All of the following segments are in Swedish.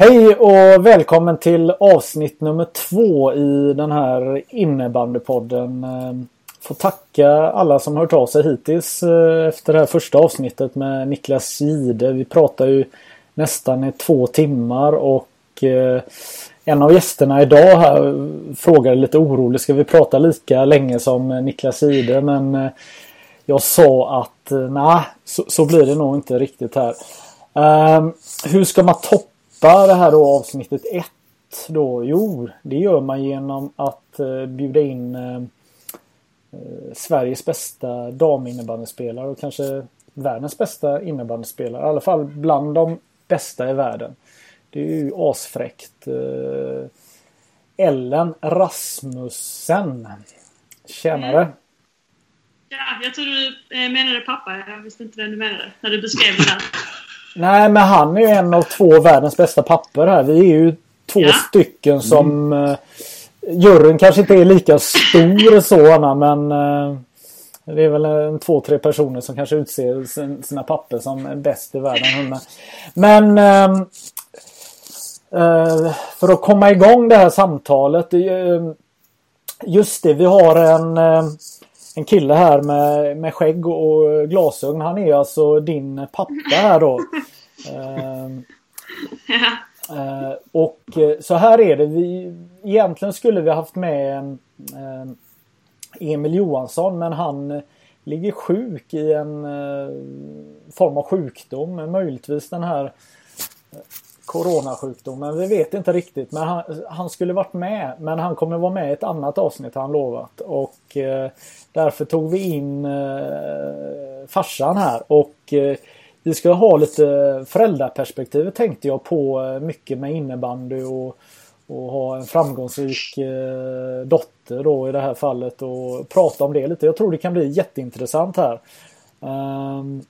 Hej och välkommen till avsnitt nummer två i den här innebandypodden. Ehm, får tacka alla som hört av sig hittills eh, efter det här första avsnittet med Niklas Gide. Vi pratar ju nästan i två timmar och eh, en av gästerna idag här frågade lite oroligt, ska vi prata lika länge som Niklas Gide? Men eh, jag sa att nej, så, så blir det nog inte riktigt här. Ehm, hur ska man toppa släppa det här då avsnittet 1 då? Jo, det gör man genom att eh, bjuda in eh, eh, Sveriges bästa daminnebandyspelare och kanske världens bästa innebandyspelare. I alla fall bland de bästa i världen. Det är ju asfräckt. Eh, Ellen Rasmussen. Tjenare! Eh, ja, jag tror du eh, menade pappa. Jag visste inte vem du menade när du beskrev det där. Nej, men han är ju en av två världens bästa papper här. Vi är ju två ja. stycken som... Mm. Juryn kanske inte är lika stor så Anna, men... Uh, det är väl en, två, tre personer som kanske utser sin, sina papper som bäst i världen. Men... Uh, för att komma igång det här samtalet. just det, vi har en en kille här med, med skägg och glasögon. Han är alltså din pappa här då. uh, uh, och eh, så här är det. Vi, egentligen skulle vi haft med uh, Emil Johansson men han ligger sjuk i en form av sjukdom. Möjligtvis den här coronasjukdomen. Vi vet inte riktigt. Men han, han, skulle varit med. Men han kommer vara med i ett annat avsnitt har han lovat. Och eh, därför tog vi in eh, farsan här. Och eh, vi ska ha lite föräldraperspektiv tänkte jag på eh, mycket med innebandy och, och ha en framgångsrik eh, dotter då i det här fallet och prata om det lite. Jag tror det kan bli jätteintressant här. Um,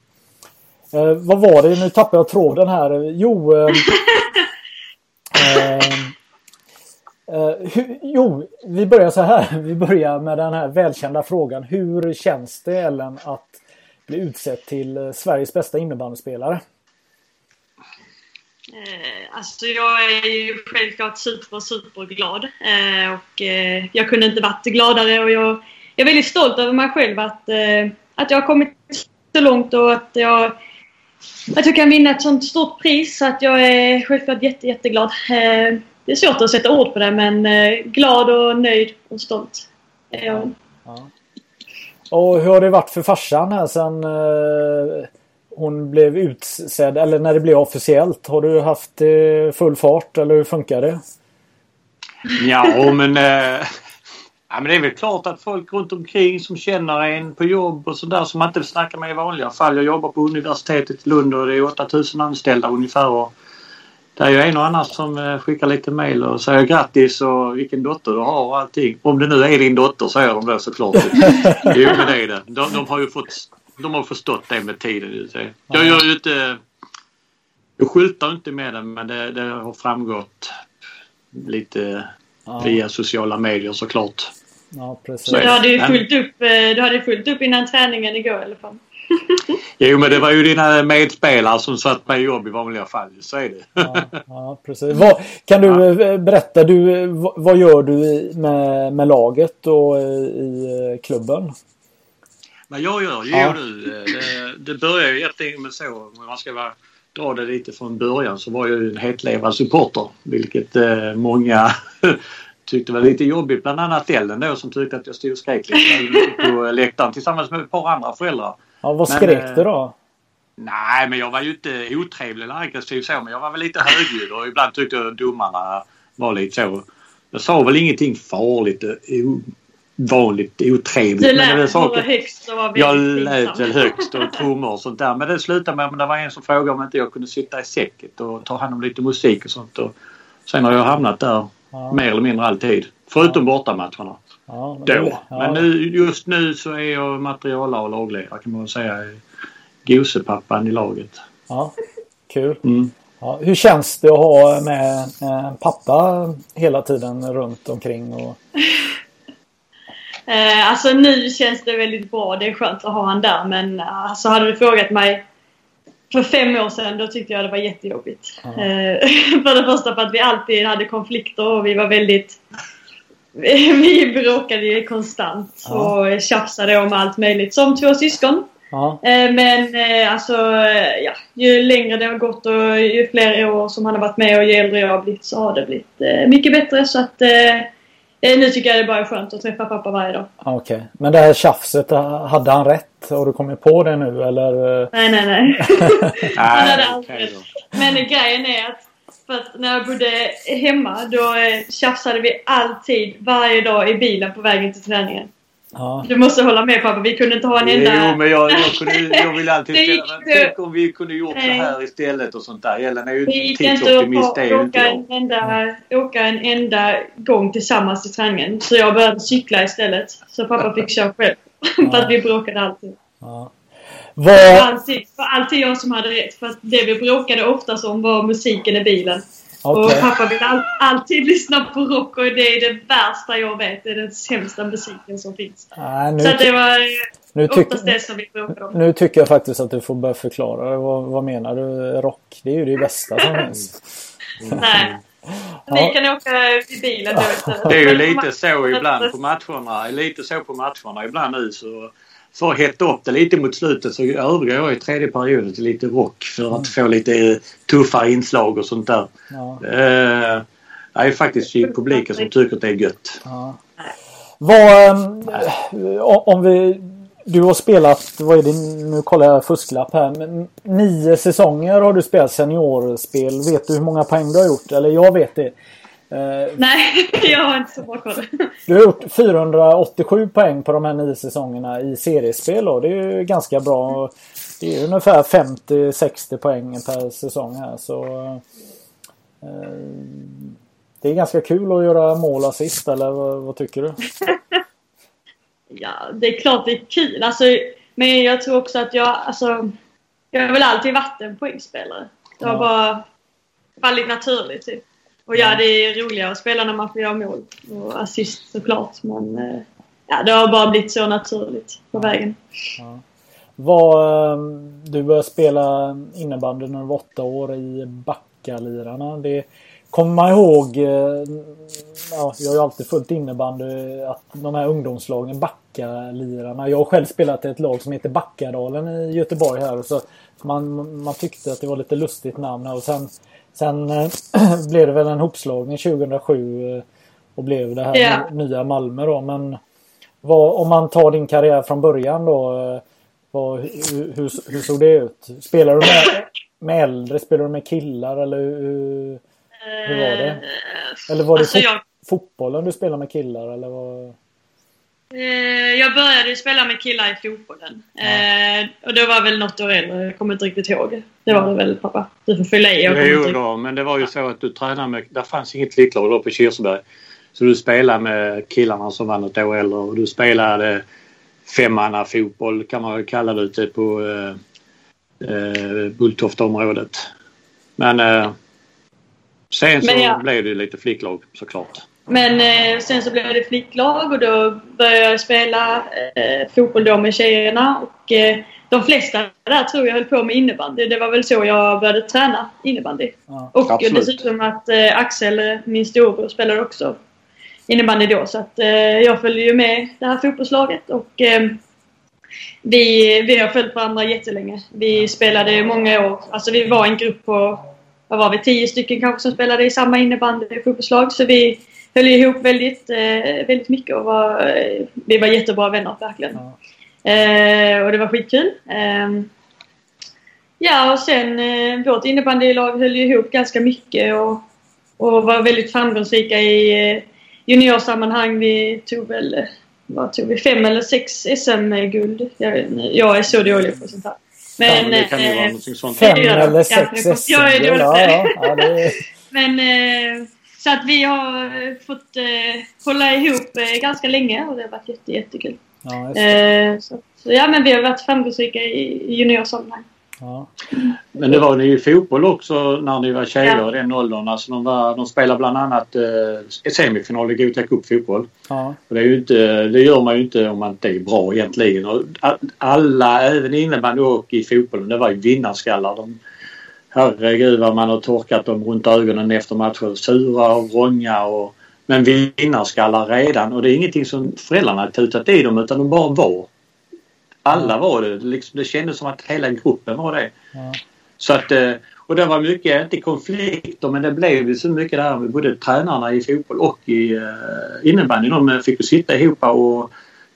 Eh, vad var det? Nu tappade jag tråden här. Jo. Eh, eh, eh, jo, vi börjar så här. Vi börjar med den här välkända frågan. Hur känns det Ellen att bli utsedd till eh, Sveriges bästa innebandyspelare? Eh, alltså jag är ju självklart super, super glad. Eh, och jag kunde inte varit gladare och jag, är väldigt stolt över mig själv att, att jag har kommit så långt och att jag att jag kan vinna ett sånt stort pris så att jag är självklart jätte, jätteglad. Eh, det är svårt att sätta ord på det men eh, glad och nöjd och stolt är jag. Ja. Och hur har det varit för farsan här sen eh, hon blev utsedd eller när det blev officiellt? Har du haft full fart eller hur funkar det? Ja men Ja, men det är väl klart att folk runt omkring som känner en på jobb och sådär som man inte snackar med i vanliga fall. Jag jobbar på universitetet i Lund och det är 8000 anställda ungefär. Och det är ju en och annan som eh, skickar lite mail och säger grattis och vilken dotter du har och allting. Om det nu är din dotter säger de det såklart. jo men det är det. De, de, har ju fått, de har förstått det med tiden. Jag gör ju inte... Jag skyltar inte med det men det, det har framgått lite via sociala medier såklart. Ja, precis. Du hade ju fullt upp, eh, du hade fullt upp innan träningen igår i alla fall. jo men det var ju dina medspelare som satt med jobb i vanliga fall. Så är det. ja, ja, precis. Vad, kan du ja. Eh, berätta, du, eh, vad gör du med, med laget och i klubben? Vad jag gör? Jo ja. du, det, det börjar ju egentligen med så. Om man ska vara, dra det lite från början så var jag ju en hetlevad supporter. Vilket eh, många tyckte var lite jobbigt. Bland annat Ellen då som tyckte att jag stod och skrek lite på läktaren tillsammans med ett par andra föräldrar. Ja, vad skrek Men, du då? Nej, men jag var ju inte otrevlig eller aggressiv så, men jag var väl lite högljudd och ibland tyckte jag domarna var lite så. Jag sa väl ingenting farligt, ovanligt otrevligt. Du lät men saker, högst och var Jag lät väl högst och trummor och sånt där. Men det slutade med att det var en som frågade om inte jag kunde sitta i säcket och ta hand om lite musik och sånt. Och sen har jag hamnat där ja. mer eller mindre alltid. Förutom ja. bortamatcherna. Ja, Då. Ja. Men nu, just nu så är jag materialare och lagledare kan man säga. Gosepappan i laget. Ja, kul. Mm. Ja, hur känns det att ha med en pappa hela tiden runt omkring? Och... eh, alltså nu känns det väldigt bra. Det är skönt att ha han där. Men alltså, hade du frågat mig för fem år sedan då tyckte jag det var jättejobbigt. Mm. Eh, för det första för att vi alltid hade konflikter och vi var väldigt... vi bråkade ju konstant mm. och tjafsade om allt möjligt som två syskon. Ja. Eh, men eh, alltså, ja, ju längre det har gått och ju fler år som han har varit med och ju äldre jag har blivit så har det blivit mycket bättre. Så att nu tycker jag det bara är skönt att träffa pappa varje dag. Okej. Okay. Men det här tjafset, hade han rätt? Har du kommit på det nu eller? Nej, nej, nej. han hade aldrig rätt. Men grejen är att för att när jag bodde hemma då tjafsade vi alltid varje dag i bilen på vägen till träningen. Ja. Du måste hålla med pappa, vi kunde inte ha en enda... Jo, men jag, jag, kunde, jag vill alltid ställa Tänk om vi kunde gjort så här istället och sånt där. Ellen är ju tidsoptimist. Det är ju inte en enda, åka en enda gång tillsammans till träningen. Så jag började cykla istället. Så pappa fick köra själv. Ja. för att vi bråkade alltid. Ja. Var... Det var alltid, var alltid jag som hade rätt. För att det vi bråkade oftast om var musiken i bilen. Okay. Och pappa vill all, alltid lyssna på rock och det är det värsta jag vet. Det är den sämsta musiken som finns. Äh, så det var nu oftast det som vi bråkade om. Nu tycker jag faktiskt att du får börja förklara. Vad, vad menar du? Rock? Det är ju det bästa som finns. Nej. Ni kan åka i bilen då Det är ju lite så ibland på matcherna. Lite så på matcherna ibland nu så för att hetta upp det lite mot slutet så övergår jag i tredje perioden till lite rock för att mm. få lite tuffare inslag och sånt där. Ja. Eh, det är faktiskt publiken som tycker att det är gött. Ja. Vad, eh, om vi, du har spelat, vad är det, nu kollar jag fusklapp här, men nio säsonger har du spelat seniorspel. Vet du hur många poäng du har gjort? Eller jag vet det. Eh, Nej, jag har inte så bra koll. Du har gjort 487 poäng på de här nio säsongerna i seriespel och det är ju ganska bra. Det är ungefär 50-60 poäng per säsong här så eh, Det är ganska kul att göra mål assist eller vad, vad tycker du? ja, det är klart det är kul. Alltså, men jag tror också att jag, alltså, jag har väl alltid varit en poängspelare. Det har ja. bara fallit naturligt typ. Och ja, det är roligare att spela när man får göra mål och assist såklart. Men eh, ja, det har bara blivit så naturligt på vägen. Ja. Var, ehm, du började spela innebandy när du var åtta år i Backalirarna. Det kommer man ihåg, eh, ja, jag har ju alltid följt innebandy, att de här ungdomslagen, Backalirarna. Jag har själv spelat i ett lag som heter Backadalen i Göteborg här. Så man, man tyckte att det var lite lustigt namn. Och sen Sen äh, blev det väl en hopslagning 2007 äh, och blev det här yeah. nya Malmö då. Men vad, om man tar din karriär från början då. Äh, vad, hur, hur, hur, såg det ut? Spelar du med, med äldre? Spelar du med killar eller hur, hur var det? Eller var det alltså, fot jag... fotbollen du spelade med killar eller vad? Eh, jag började spela med killar i fotbollen. Ja. Eh, och det var väl något år äldre. Jag kommer inte riktigt ihåg. Det var det väl pappa? Du får fylla i. Jag jo, då, men det var ju så att du tränade med... Det fanns inget flicklag då på Kirseberg. Så du spelade med killarna som var något år äldre och du spelade femmanna fotboll kan man väl kalla det ute på eh, eh, Bulltoftaområdet. Men eh, sen så ja. blev det lite flicklag såklart. Men eh, sen så blev det flicklag och då började jag spela eh, fotboll då med tjejerna. Och, eh, de flesta där tror jag höll på med innebandy. Det var väl så jag började träna innebandy. Ja, och absolut. dessutom att eh, Axel, min storebror, spelade också innebandy då. Så att eh, jag följde ju med det här fotbollslaget. Och, eh, vi, vi har följt varandra jättelänge. Vi spelade många år. Alltså vi var en grupp på, vad var vi, tio stycken kanske som spelade i samma innebandy fotbollslag. Så vi höll ihop väldigt, eh, väldigt mycket och var, eh, vi var jättebra vänner verkligen. Ja. Eh, och det var skitkul. Eh, Ja, och sen eh, vårt innebandylag höll ihop ganska mycket och, och var väldigt framgångsrika i eh, juniorsammanhang. Vi tog väl, vad tog vi, fem eller sex SM-guld. Jag, jag är så dålig på sånt här. Men, Men, det kan ju eh. Fem eller jag. sex Ja, SM. jag är dålig på ja, ja, ja, det Men eh, så att vi har eh, fått eh, hålla ihop eh, ganska länge och det har varit jätte, jättekul. ja. Eh, så, så ja, men vi har varit framgångsrika i, i juniorsammanhang. Ja. Men det var ni i fotboll också när ni var tjejer Ja. i den åldern. Alltså de, var, de spelade bland annat eh, semifinal i Gothia Cup fotboll. Ja. Och det, är ju inte, det gör man ju inte om man inte är bra egentligen. Och alla, även innebandy och i fotbollen, det var ju vinnarskallar. De, herregud vad man har torkat dem runt ögonen efter matcher. Sura och vrånga och men vinnarskallar redan och det är ingenting som föräldrarna tutat i dem utan de bara var. Alla var det. Liksom, det kändes som att hela gruppen var det. Ja. Så att, eh, och det var mycket, inte konflikter men det blev ju så mycket där med både tränarna i fotboll och i uh, innebandy. De fick ju sitta ihop och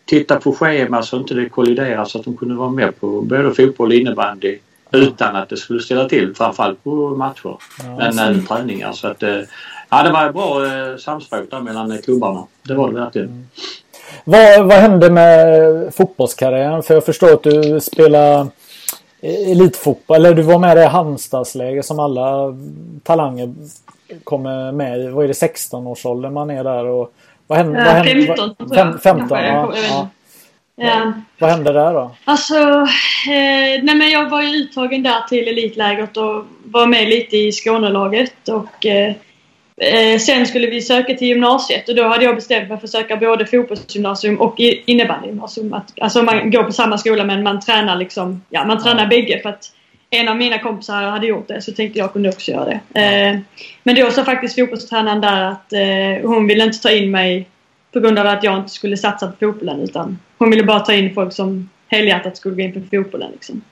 titta på schema så inte det kolliderade så att de kunde vara med på både fotboll och innebandy utan att det skulle ställa till framförallt på matcher. men även träningar. Så att, eh, ja, det var ett bra eh, samspråk där mellan eh, klubbarna. Det var det verkligen. Vad, vad hände med fotbollskarriären? För jag förstår att du spelar elitfotboll. Eller du var med i det Halmstadsläger som alla talanger kommer med i. Vad är det 16-årsåldern man är där? Och vad hände? Ja, vad hände 15 vad, jag. fem, 15 Kanske, jag ja, vet ja. Ja. Vad hände där då? Alltså, eh, nej men jag var ju uttagen där till elitlägret och var med lite i Skånelaget. Och, eh, eh, sen skulle vi söka till gymnasiet och då hade jag bestämt mig för att söka både fotbollsgymnasium och innebandygymnasium. Alltså man går på samma skola men man tränar liksom, ja man tränar bägge för att en av mina kompisar hade gjort det så tänkte jag kunde också göra det. Eh, men då sa faktiskt fotbollstränaren där att eh, hon ville inte ta in mig på grund av att jag inte skulle satsa på fotbollen utan hon ville bara ta in folk som helhjärtat skulle gå in på fotbollen. Liksom.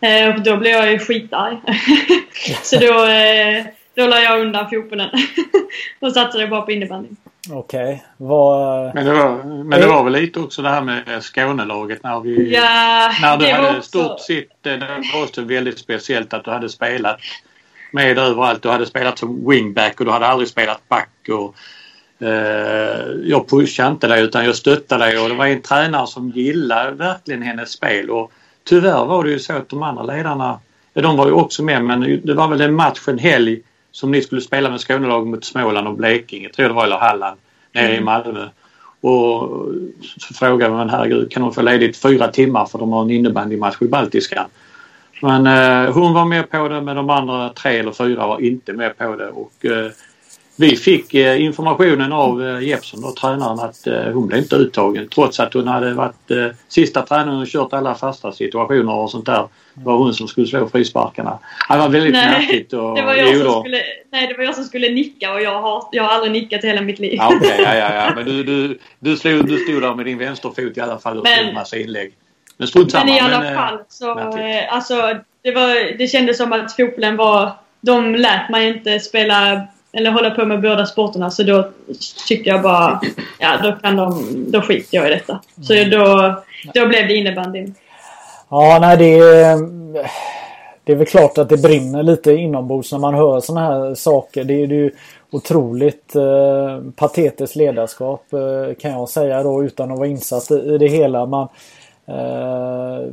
Eh, och då blev jag ju skitarg. så då, eh, då la jag undan fotbollen och satsade bara på innebandyn. Okej. Vad... Men, det var, men det var väl lite också det här med Skånelaget när vi... Ja, När du var hade också- stort sitt, eh, det var också väldigt speciellt att du hade spelat med överallt. Du hade spelat som wingback och du hade aldrig spelat back. Och, eh, jag pushade inte dig utan jag stöttade dig och det var en tränare som gillade verkligen hennes spel. Och tyvärr var det ju så att de andra ledarna, ja, de var ju också med men det var väl en match en helg som ni skulle spela med Skånelag mot Småland och Blekinge, tror jag det var, eller Halland, nere i Malmö. Och så frågade man herregud kan de få ledigt fyra timmar för de har en innebandymatch i Baltiskan. Men eh, hon var med på det men de andra tre eller fyra var inte med på det. Och, eh, vi fick eh, informationen av eh, Jeppsson, då, tränaren, att eh, hon blev inte uttagen trots att hon hade varit sista tränaren och kört alla fasta situationer och sånt där. Det var hon som skulle slå frisparkarna. Det var väldigt Nej, märkligt. Och, det var jag som skulle, nej, det var jag som skulle nicka och jag har, jag har aldrig nickat i hela mitt liv. Ja, okej, ja, ja, ja. Men du, du, du, slog, du stod där med din vänsterfot i alla fall och Men- slog en massa inlägg. Men strunt samma. Men i alla men, fall så, märkligt. alltså, det, var, det kändes som att fotbollen var... De lät mig inte spela eller hålla på med båda sporterna så då tyckte jag bara, ja då kan de, då skiter jag i detta. Så då, då blev det innebandyn. Ja, nej det är, det är väl klart att det brinner lite inombords när man hör såna här saker. Det är ju otroligt eh, patetiskt ledarskap eh, kan jag säga då utan att vara insatt i, i det hela. Man, eh,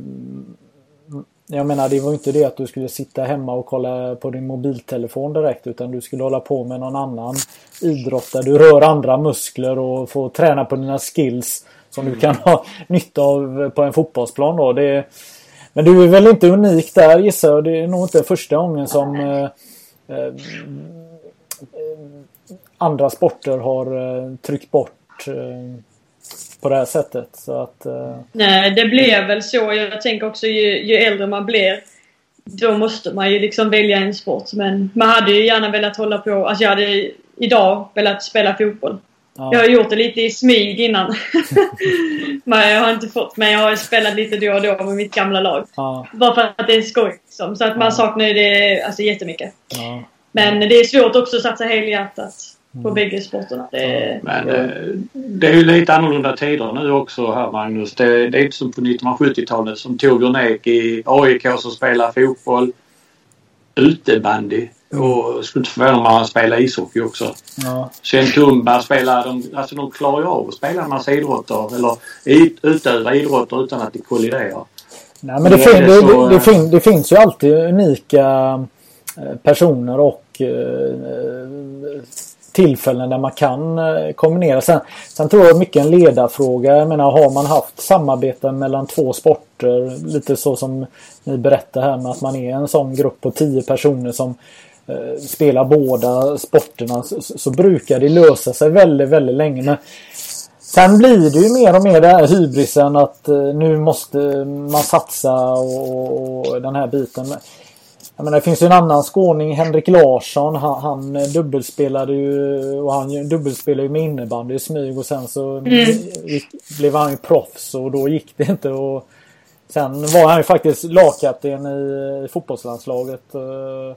jag menar det var inte det att du skulle sitta hemma och kolla på din mobiltelefon direkt utan du skulle hålla på med någon annan idrott där du rör andra muskler och få träna på dina skills som du kan ha nytta av på en fotbollsplan då. Det, men du är väl inte unik där gissar jag. Det är nog inte första gången som eh, eh, andra sporter har eh, tryckt bort eh, på det här sättet. Så att, eh, Nej, det blev väl så. Jag tänker också ju, ju äldre man blir då måste man ju liksom välja en sport. Men man hade ju gärna velat hålla på. Alltså jag hade idag velat spela fotboll. ja. Jag har gjort det lite i smyg innan. men jag har inte fått. Men jag har spelat lite då och då med mitt gamla lag. Ja, Bara för att det är skoj. Liksom. Så att man Ja. saknar ju det alltså, jättemycket. ja. Men det är svårt också att satsa helhjärtat på mm. bägge sporterna. Det, Men ja. Eh, det är ju lite annorlunda tider nu också här Magnus. Det, det är inte som på 1970-talet som Torbjörn Ek i AIK som spelar fotboll, utebandy och skulle inte förvåna mig om han spelar ishockey också. Ja. Sen Tumba spelar de, alltså de klarar ju av att spela en massa idrotter eller utöva idrotter utan att det kolliderar. Nej men det, fin det, så, det, det, fin det, finns ju alltid unika eh, personer och eh, tillfällen där man kan eh, kombinera. Sen, sen tror jag mycket en ledarfråga. Jag menar har man haft samarbeten mellan två sporter. Lite så som ni berättar här med att man är en sån grupp på tio personer som eh, spelar båda sporterna. Så, så, brukar det lösa sig väldigt, väldigt länge. Men Sen blir det ju mer och mer det här hybrisen att eh, nu måste man satsa och, och den här biten. Jag menar, det finns ju en annan skåning, Henrik Larsson. Han, han dubbelspelade ju och han dubbelspelade ju med innebandy i smyg och sen så mm. gick, blev han ju proffs och då gick det inte. Och sen var han ju faktiskt lagkapten i, i fotbollslandslaget. Eh,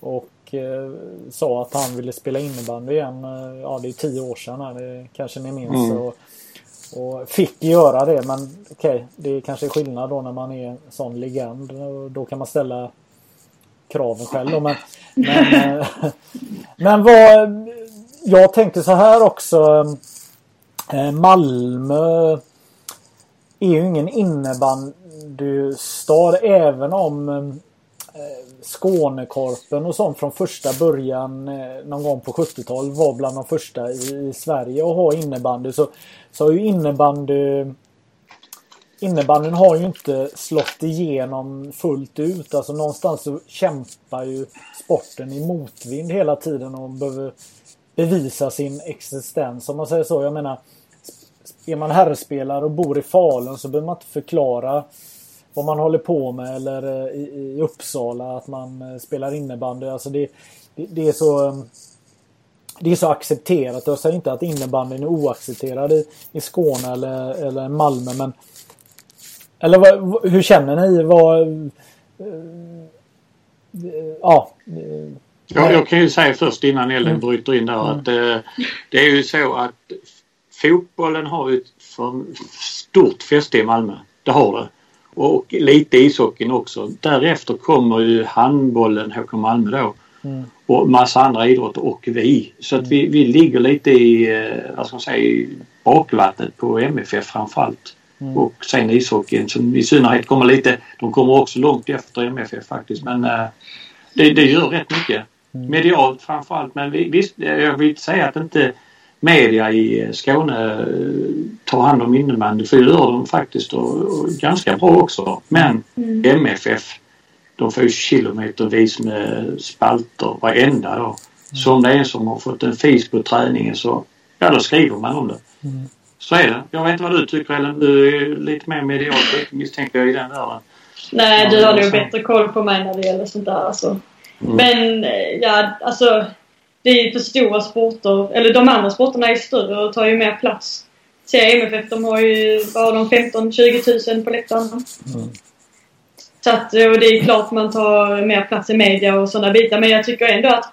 och eh, sa att han ville spela innebandy igen. Eh, ja, det är tio år sedan här, det kanske ni minns. Mm. Och, och fick göra det men okej, okay, det är kanske skillnad då när man är en sån legend. Då kan man ställa kraven själv men, men, eh, men vad jag tänkte så här också. Eh, Malmö är ju ingen innebandystad även om eh, Skånekorpen och sånt från första början någon gång på 70-talet var bland de första i, Sverige att ha innebandy så, så har ju innebandy innebandyn har ju inte slått igenom fullt ut. Alltså någonstans så kämpar ju sporten i motvind hela tiden och behöver bevisa sin existens om man säger så. Jag menar, är man herrspelare och bor i Falun så behöver man inte förklara vad man håller på med eller eh, i, i Uppsala att man eh, spelar innebandy. Alltså det, det, det, är så eh, det är så accepterat. Jag säger inte att innebandyn är oaccepterad i, i Skåne eller, eller Malmö men eller vad, hur känner ni? Vad, uh, ja. Ja, jag kan ju säga först innan Ellen mm. bryter in där mm. att uh, det är ju så att fotbollen har ju ett för stort fäste i Malmö. Det har det. Och lite ishockeyn också. Därefter kommer ju handbollen, HK Malmö då. Mm. Och massa andra idrotter och vi. Så att vi, vi ligger lite i, eh, vad ska man säga, i bakvattnet på MFF framförallt. Mm. Och sen ishockeyn som i synnerhet kommer lite, de kommer också långt efter MFF faktiskt men äh, det, det gör rätt mycket. Mm. Medialt framförallt men visst, jag vill inte säga att inte media i Skåne eh, tar hand om innebandy för det gör de faktiskt och, och ganska bra också. Men mm. MFF de får ju kilometervis med spalter varenda dag. Mm. Så om det är en som har fått en fis på träningen så ja då skriver man om det. Mm. Så är det. Jag vet inte vad du tycker Ellen. Du är lite mer medialt misstänker jag i den världen. Nej, du har nog bättre koll på mig när det gäller sånt där alltså. Mm. Men eh, ja, alltså det är ju för stora sporter. Eller de andra sporterna är större och tar ju mer plats. Se MFF, de har ju, vad har de, 15-20 000 på läktaren. Mm. Så att, och det är klart man tar mer plats i media och sådana bitar. Men jag tycker ändå att,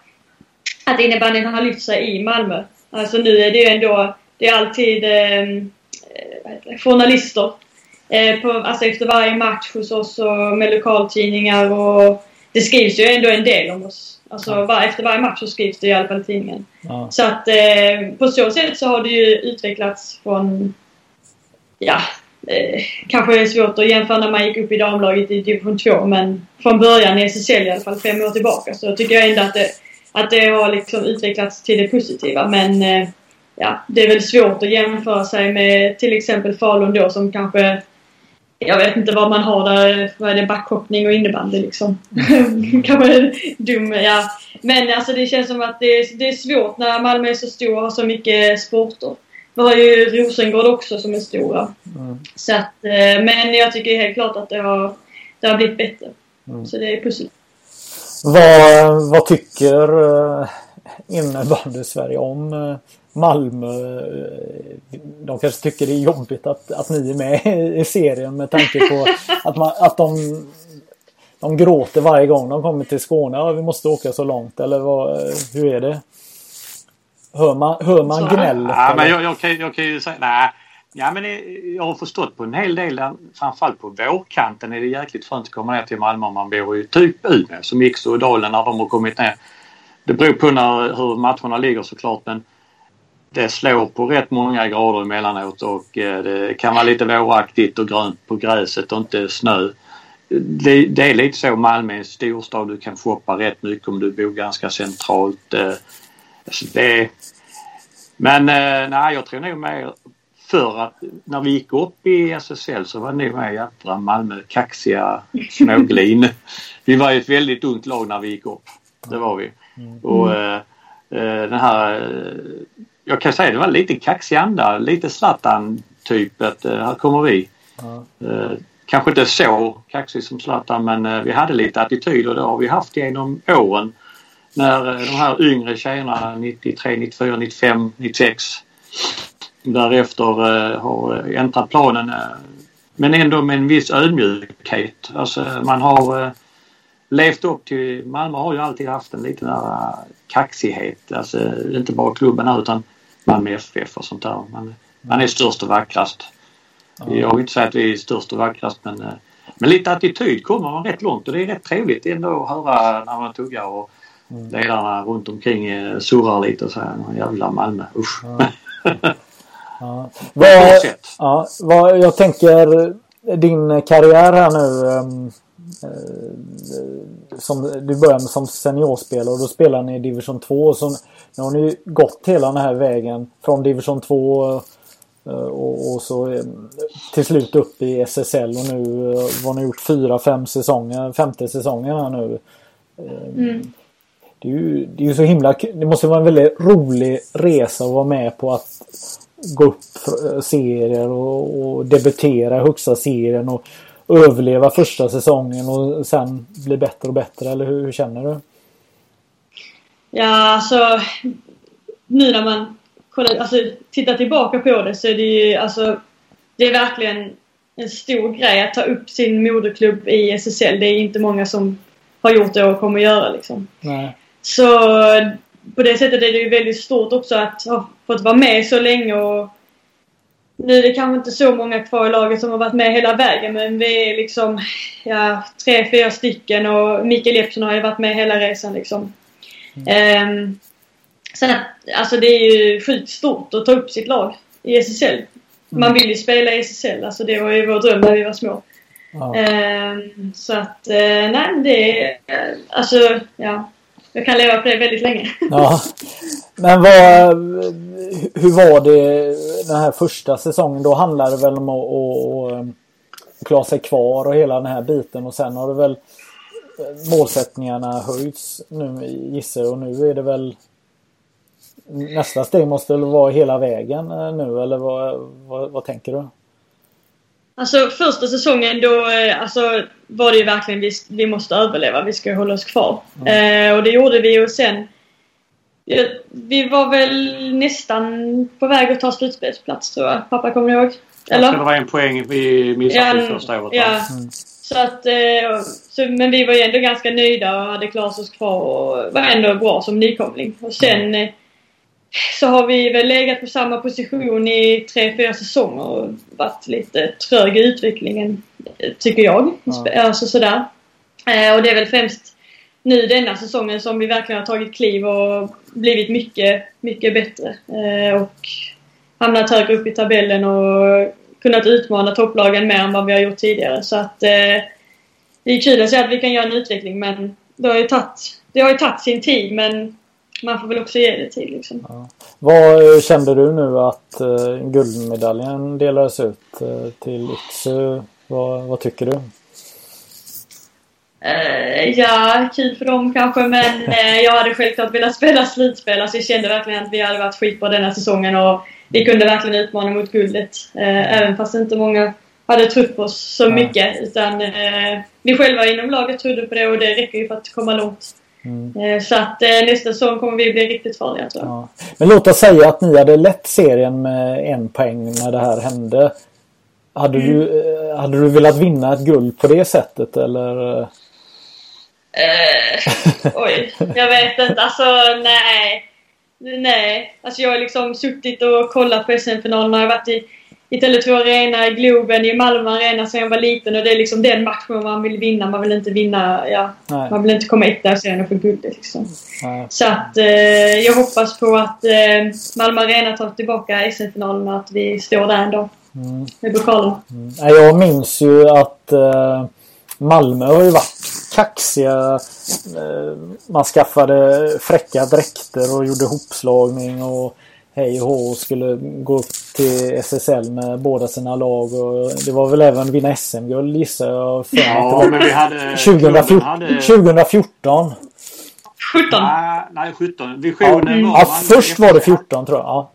att innebandyn har lyft sig i Malmö. Alltså nu är det ju ändå det är alltid ehm, eh, journalister eh, på, alltså efter varje match hos oss och med lokaltidningar och det skrivs ju ändå en del om oss. Alltså ja. var, efter varje match så skrivs det i alla fall i tidningen. Ja. Så att eh, på så sätt så har det ju utvecklats från ja, eh, kanske är svårt att jämföra när man gick upp i damlaget i division 2 men från början i SSL i alla fall fem år tillbaka så tycker jag ändå att det, att det har liksom utvecklats till det positiva men eh, ja, det är väl svårt att jämföra sig med till exempel Falun då som kanske jag vet inte vad man har där. Vad är det? Backhoppning och innebandy liksom. kanske dum, ja. Men alltså det känns som att det är, det är svårt när Malmö är så stor och har så mycket sporter. Vi har ju Rosengård också som är stora. Mm. Så att, eh, men jag tycker helt klart att det har, det har blivit bättre. Mm. Så det är positivt. Vad, vad tycker eh, innebandy-Sverige om eh, Malmö. Eh, de kanske tycker det är jobbigt att, att ni är med i serien med tanke på att, man, att de, de gråter varje gång de kommer till Skåne. Ja, vi måste åka så långt eller vad, hur är det? Hör man, hör man Så- gnället? Ja, men jag, jag, kan, jag kan ju säga... Nej. Ja, men jag har förstått på en hel del, där, framförallt på vårkanten är det jäkligt skönt att komma ner till Malmö om man bor i typ Umeå. Som Ikso och Dalen när de har kommit ner. Det beror på när, hur matcherna ligger såklart men det slår på rätt många grader emellanåt och eh, det kan vara lite våraktigt och grönt på gräset och inte snö. Det, det är lite så Malmö är en storstad. Du kan shoppa rätt mycket om du bor ganska centralt. eh, Alltså det, men eh, nej, jag tror nog mer för att när vi gick upp i SSL så var det nog mer jädra Malmö kaxiga småglin. vi var ju ett väldigt ungt lag när vi gick upp. Det var vi. Och eh, eh, den här jag kan säga det var lite kaxig anda, lite Zlatan typ att eh, här kommer vi. Eh, kanske inte så kaxig som Zlatan men eh, vi hade lite attityd och det har vi haft genom åren. När de här yngre tjejerna 93, 94, 95, 96 därefter har äntrat planen. Men ändå med en viss ödmjukhet. Alltså man har levt upp till... Malmö har ju alltid haft en liten där eh, kaxighet. Alltså inte bara klubben här utan Malmö FF och sånt där. Man, man är störst och vackrast. Jag vill inte säga att vi är störst och vackrast men, eh, men lite attityd kommer man rätt långt och det är rätt trevligt ändå att höra när man tuggar och ledarna runt omkring eh, surrar lite och säger jävla Malmö, usch. Ja. Bra Vad, ja, vad, jag tänker din karriär här nu. Eh, som, du började med som seniorspelare och då spelade ni i division 2. Och så, nu har ni ju gått hela den här vägen från division 2 eh, och, och så eh, till slut upp i SSL och nu har ni gjort fyra, fem säsonger, femte säsongen här nu. Mm. Det är, ju, det är ju så himla. Det måste vara en väldigt rolig resa att vara med på att gå upp serier och, och debutera i högsta serien och överleva första säsongen och sen bli bättre och bättre. Eller hur, hur känner du? Ja, alltså nu när man kollar, alltså, tittar tillbaka på det så är det ju alltså det är verkligen en stor grej att ta upp sin moderklubb i SSL. Det är inte många som har gjort det och kommer göra liksom. Nej. Så på det sättet är det ju väldigt stort också att ha fått vara med så länge och nu är det kanske inte så många kvar i laget som har varit med hela vägen men vi är liksom ja, tre, fyra stycken och Mikael Jeppsson har ju varit med hela resan liksom. Ehm, sen att, alltså det är ju sjukt stort att ta upp sitt lag i SSL. Man vill ju spela i SSL, alltså det var ju vår dröm när vi var små. Ja. Ehm, så att, eh, nej det är, eh, alltså ja. Jag kan leva på det väldigt länge. Ja. Men vad, hur var det den här första säsongen? Då handlade det väl om att, att, att klara sig kvar och hela den här biten och sen har det väl målsättningarna höjts nu gissar jag och nu är det väl nästa steg måste väl vara hela vägen eh, nu eller vad, vad, vad tänker du? Alltså första säsongen då eh, alltså, var det ju verkligen vi, vi måste överleva, vi ska hålla oss kvar. Eh, och det gjorde vi och sen ja, Vi var väl nästan på väg att ta slutspelsplats tror jag. Pappa kommer ihåg? Jag tror det var en poäng vi missade Ja, första året. ja. Så att, eh, så, men vi var ju ändå ganska nöjda och hade klarat oss kvar och var ändå bra som nykomling. Och sen eh, så har vi väl legat på samma position i tre, fyra säsonger och varit lite trög i utvecklingen, tycker jag. Ja. Alltså sådär. Eh, och det är väl främst nu denna säsongen som vi verkligen har tagit kliv och blivit mycket, mycket bättre. Eh, och hamnat högre upp i tabellen och kunnat utmana topplagen mer än vad vi har gjort tidigare. Så att eh, det är kul att se att vi kan göra en utveckling men det har ju tagit, det har ju tagit sin tid men man får väl också ge det tid liksom. Vad eh, kände du nu att eh, guldmedaljen delades ut eh, till Yxö? Vad, vad tycker du? Eh, ja, kul för dem kanske men eh, jag hade självklart velat spela slutspel. Alltså jag kände verkligen att vi hade varit skitbra denna säsongen och vi kunde verkligen utmana mot guldet. Eh, även fast inte många hade trott på oss så Ja. mycket. Utan eh, vi själva inom laget trodde på det och det räcker ju för att komma långt. Eh, så att eh, nästa säsong kommer vi bli riktigt farliga tror jag. Ja. Men låt oss säga att ni hade lett serien med en poäng när det här hände. Hade, du, eh, hade du velat vinna ett guld på det sättet eller? eh? Oj, jag vet inte. Alltså nej. Nej, alltså jag har liksom suttit och kollat på SM-finalerna. Jag har varit i, i Tele2 Arena, i Globen, i Malmö Arena sedan jag var liten och det är liksom den matchen man vill vinna. Man vill inte vinna, ja. Nej. Man vill inte komma etta sen och få guldet liksom. Nej. Så att eh, jag hoppas på att eh, Malmö Arena tar tillbaka SM-finalen och att vi står där en dag. Med pokalen. Nej, Jag minns ju att eh, Malmö har ju varit kaxiga. Eh, man skaffade fräcka dräkter och gjorde hopslagning och hej och hå och skulle gå upp till SSL med båda sina lag. Och det var väl även vinna SM-guld gissar jag. Ja, men vi hade... 2014. hade 2014. 17! nej, nej, 17. Visionen var... Ja, först var det 14 tror jag. Ja.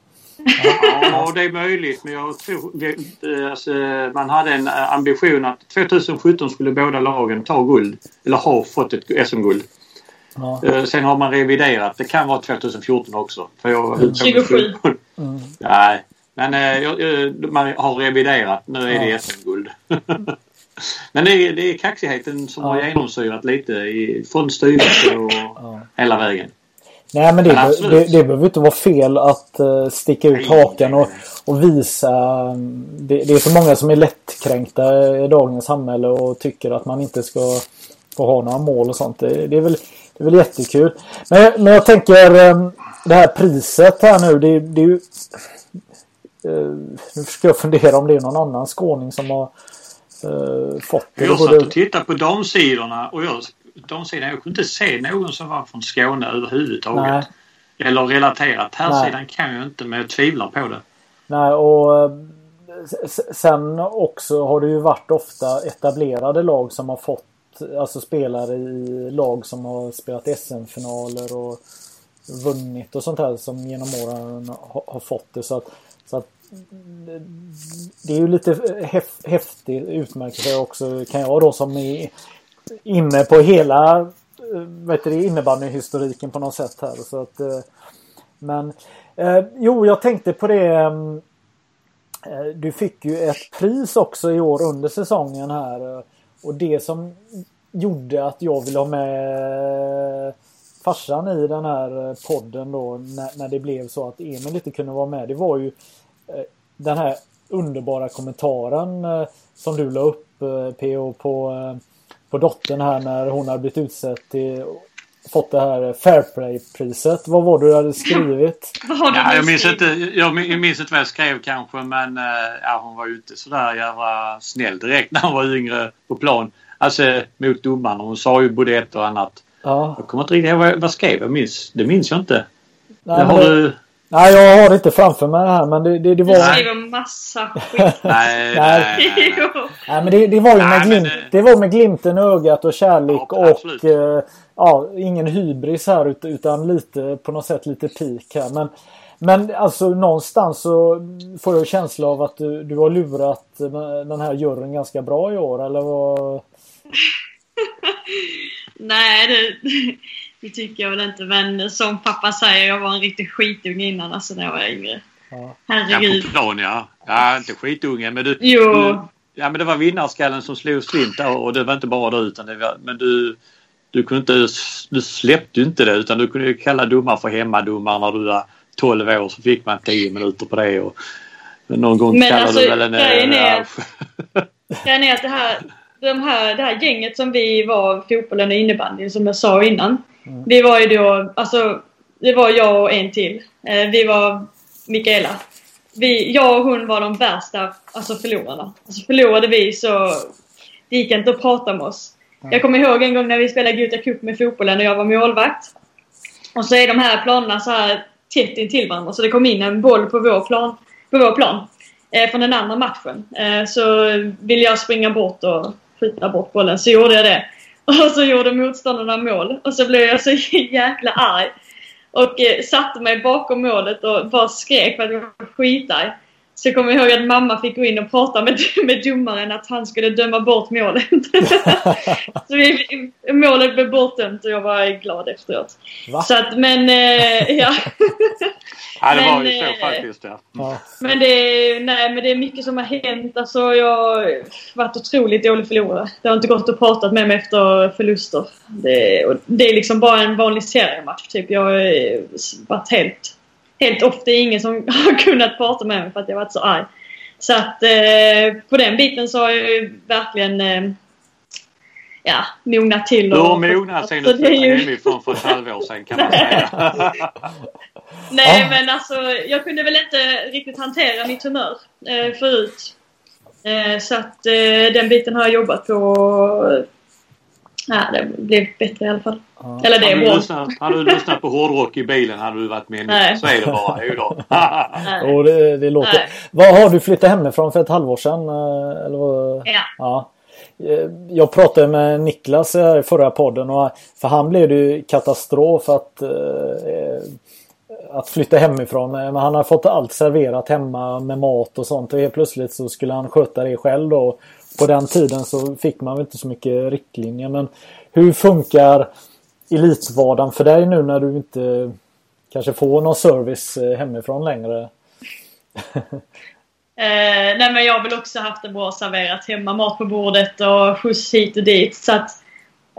Ja, det är möjligt. Men jag tror... eh, Alltså, man hade en eh, ambition att 2017 skulle båda lagen ta guld. Eller ha fått ett SM-guld. Ja. Eh, Sen har man reviderat. Det kan vara 2014 också. För jag, 27. Nej, men eh, jag- eh, man har reviderat. Nu är det SM-guld. men det är, det är kaxigheten som har Ja. genomsyrat lite i, från styrelse och hela vägen. Nej men det, Men absolut. det, det behöver inte vara fel att eh, sticka ut Nej, hakan och, och visa. mm, Det, det är så många som är lättkränkta i dagens samhälle och tycker att man inte ska få ha några mål och sånt. Det, det, är, väl, det är väl jättekul. Men, men jag tänker eh, det här priset här nu. Det, det är ju... eh, Nu ska jag fundera om det är någon annan skåning som har eh, fått det. Jag satt och tittade på damsidorna och jag, damsidan, jag kunde inte se någon som var från Skåne överhuvudtaget. Nej. Eller relaterat. Här Nej. sidan kan jag inte men jag tvivlar på det. Nej, och eh, sen också har det ju varit ofta etablerade lag som har fått Alltså spelare i lag som har spelat SM-finaler och vunnit och sånt här som genom åren har, har fått det. Så att, så att det är ju lite häf, häftigt utmärkelse också kan jag då som är inne på hela eh, innebandyhistoriken på något sätt här. Så att, eh, men eh, jo, jag tänkte på det. Mm, du fick ju ett pris också i år under säsongen här. Och det som gjorde att jag ville ha med farsan i den här eh, podden då när, när det blev så att Emil inte kunde vara med. Det var ju eh, den här underbara kommentaren eh, som du la upp PO på, på dottern här när hon hade blivit utsedd till fått det här Fairplay-priset. Vad var det du hade skrivit? Vad har du Ja, jag, minns skrivit? inte, jag min- jag minns inte vad jag skrev kanske men eh, ja, hon var ju inte sådär jävla snäll direkt när hon var yngre på plan. Alltså mot domaren. Hon sa ju både ett och annat. Ja, Jag kommer inte riktigt ihåg vad, vad skrev jag minns. Det minns jag inte. nej, Det har det, du... nej, jag har det inte framför mig här men det, det, det Du var... skriver massa skit. Nej, nej, nej, nej. Men det, det var ju med, Nej, men, glimt, det var med glimten i ögat och kärlek Ja, och eh, ja, ingen hybris här ut- utan lite på något sätt lite pik här. Men, men alltså någonstans så får jag känsla av att du, du har lurat den här juryn ganska bra i år eller vad? Nej, det, det tycker jag väl inte. Men som pappa säger, jag var en riktig skitunge innan alltså när jag var yngre. Ja. Ja, Herregud. på plan ja. Ja, inte skitunge men du... Jo. du ja men det var vinnarskallen som slog slint och det var inte bara du utan det var... Men du... Du kunde inte... Du släppte inte det utan du kunde ju kalla domare för hemmadomare när du var 12 år så fick man 10 minuter på det och... Någon gång Men kallade alltså, du väl en... grejen är- Grejen är att det här, de här, det här gänget som vi var, fotbollen och innebandyn som jag sa innan. Vi var ju då, alltså det var jag och en till. Eh, vi var Mikaela. Vi, jag och hon var de värsta alltså förlorarna. Alltså förlorade vi så det gick inte att prata med oss. Jag kommer ihåg en gång när vi spelade Guta Cup med fotbollen och jag var målvakt. Och så är de här planerna så här tätt intill varandra så det kom in en boll på vår plan. På vår plan eh, från den andra matchen. Eh, så ville jag springa bort och skjuta bort bollen. Så gjorde jag det. Och så gjorde motståndarna mål. Och så blev jag så jäkla arg. Och eh, satte mig bakom målet och bara skrek för att jag var skitarg. Så jag kommer ihåg att mamma fick gå in och prata med, med domaren att han skulle döma bort målet. så vi, målet blev bortdömt och jag var glad efteråt. Va? Så att, men eh, ja. Ja, det var Men, ju så eh, faktiskt. Ja. Men det, är- nej, men det är mycket som har hänt. Alltså, jag har varit otroligt dålig förlorare. Det har inte gått att prata med mig efter förluster. Det, och det är liksom bara en vanlig seriematch. Typ. Jag har eh, varit helt, helt är ingen som har kunnat prata med mig för att jag varit så arg. Så att eh, på den biten så har jag ju verkligen eh, ja, mognat till. Du har och- mognat sen så du det är flyttade ju- hemifrån för ett halvår sedan kan man säga. Nej men alltså jag kunde väl inte riktigt hantera mitt humör eh, förut. Eh, så att eh, den biten har jag jobbat på. Ja, det blev bättre i alla fall. Eller det är du, bra. lyssnat, hade du lyssnat på hårdrock i bilen hade du varit med. Nej. Så är det bara. Jo då. Nej. Och det, det låter... Nej. Vad har du flyttat hemifrån för ett halvår sedan? eh, Eller vad? Ja. Ja. Eh, Jag pratade med Niklas i förra podden och för han blev det ju katastrof att, eh, att flytta hemifrån. Men han har fått allt serverat hemma med mat och sånt och helt plötsligt så skulle han sköta det själv då. På den tiden så fick man väl inte så mycket riktlinjer men hur funkar elitvardagen för dig nu när du inte kanske får någon service eh, hemifrån längre? Eh, nej men jag har väl också haft det bra serverat hemma, mat på bordet och skjuts hit och dit. Så att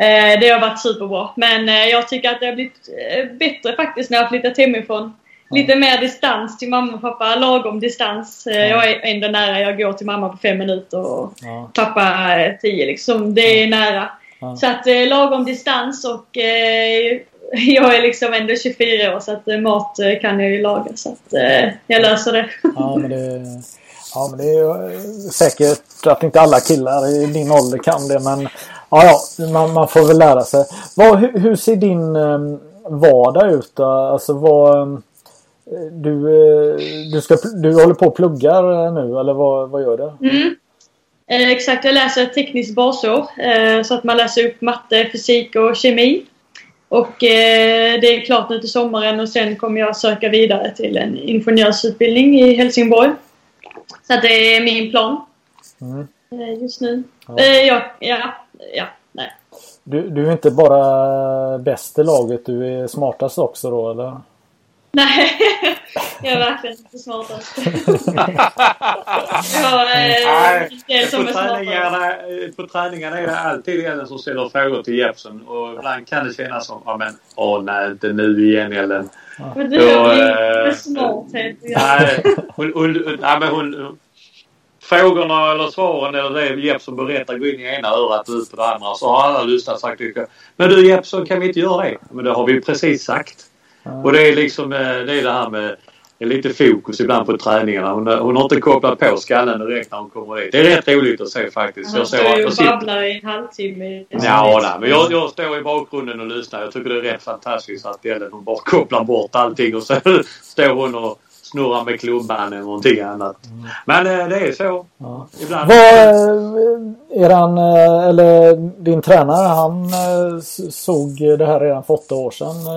eh, det har varit superbra. Men eh, jag tycker att det har blivit eh, bättre faktiskt när jag har flyttat hemifrån. Lite mer distans till mamma och pappa, lagom distans. Eh, Jag är ändå nära, jag går till mamma på fem minuter och Ja. pappa tio liksom. Det är nära. Ja. Så att eh, lagom distans och eh, jag är liksom ändå 24 år så att eh, mat eh, kan jag ju laga. Så att eh, jag löser det. Ja men det, ja, men det är eh, säkert att inte alla killar i din ålder kan det men ja, ja man, man får väl lära sig. Vad, hur, hur ser din eh, vardag ut då? Alltså vad eh, du, du, ska, du håller på och pluggar nu eller vad, vad gör du? Mm. Eh, exakt, jag läser ett tekniskt basår. Eh, så att man läser upp matte, fysik och kemi. Och eh, det är klart nu till sommaren och sen kommer jag söka vidare till en ingenjörsutbildning i Helsingborg. Så att det är min plan. Mm. Eh, just nu. Ja. Eh, ja, ja, ja, nej. Du, du är inte bara bäst i laget, du är smartast också då eller? Nej, jag är verkligen inte smartast. jag har eh, Nej, som på, är smartast. träningarna, eh, på träningarna är det alltid Ellen som ställer frågor till Jeppson och ibland kan det kännas som ja men åh nej inte nu igen Ellen. Men det har Och, ju eh, smarthet. Nej, hon, hon, hon, nej, men hon, frågorna eller svaren eller det Jeppson berättar går in i ena örat och ut på det andra. Så har alla lyssnat sagt tycker jag, Men du Jeppson kan vi inte göra det? Men det har vi ju precis sagt. Och det är liksom eh, det, är det här med det är lite fokus ibland på träningarna. Hon, hon har inte kopplat på skallen direkt när hon kommer dit. Det är rätt roligt att se faktiskt. Jag såg står ju och babblar i en halvtimme. Ja, nej, men jag, jag står i bakgrunden och lyssnar. Jag tycker det är rätt fantastiskt att Ellen hon bara kopplar bort allting och så står hon och snurrar med klubban eller någonting annat. Men eh, det är så. Ja. Ibland. Vad, eh, eran, eh, eller din tränare han såg det här redan för åtta år sedan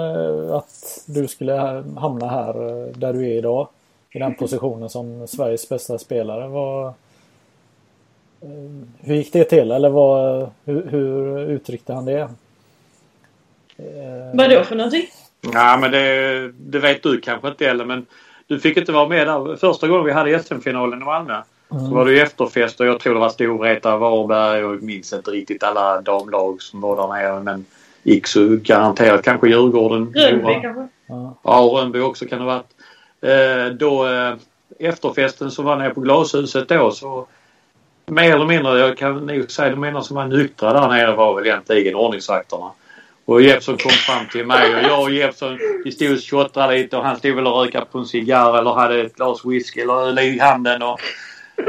att du skulle ha- hamna här där du är idag. I den positionen som Sveriges bästa spelare. Vad, eh, hur gick det till? Eller vad, hur, hur uttryckte han det? Vadå för någonting? Ja, men det, det vet du kanske inte Ellen, men du fick inte vara med där. Första gången vi hade SM-finalen i Malmö så var det ju efterfest och jag tror det var Storvreta, Varberg och jag minns inte riktigt alla damlag som var där nere. Men gick så garanterat kanske Djurgården. Rönnby kanske? Ja, Rönnby också kan det ha varit. Eh, då eh, efterfesten som var nere på glashuset då så mer eller mindre, jag kan nog säga de enda som var nyktra där nere var väl egentligen ordningsvakterna. Och Jeppsson kom fram till mig och jag och Jeppsson vi stod och tjottrade lite och han stod väl och rökade på en cigarr eller hade ett glas whisky eller öl i handen. Och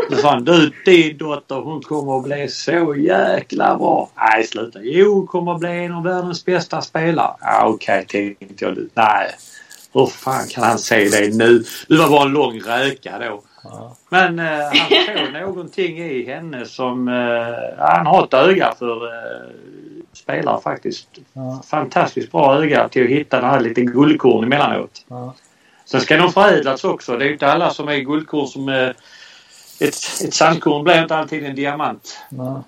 så sa han du din dotter hon kommer att bli så jäkla bra. Nej sluta. Jo hon kommer att bli en av världens bästa spelare. Ja okej tänkte jag. Nej. Hur fan kan han säga det nu? Det var bara en lång räka då. Men eh, han såg någonting i henne som... Eh, han har ett öga för eh, spelare faktiskt. Ja. Fantastiskt bra öga till att hitta den här lite guldkorn emellanåt. Ja. Sen ska de förädlas också. Det är ju inte alla som är guldkorn som... Eh, ett, ett sandkorn blir inte alltid en diamant. Ja.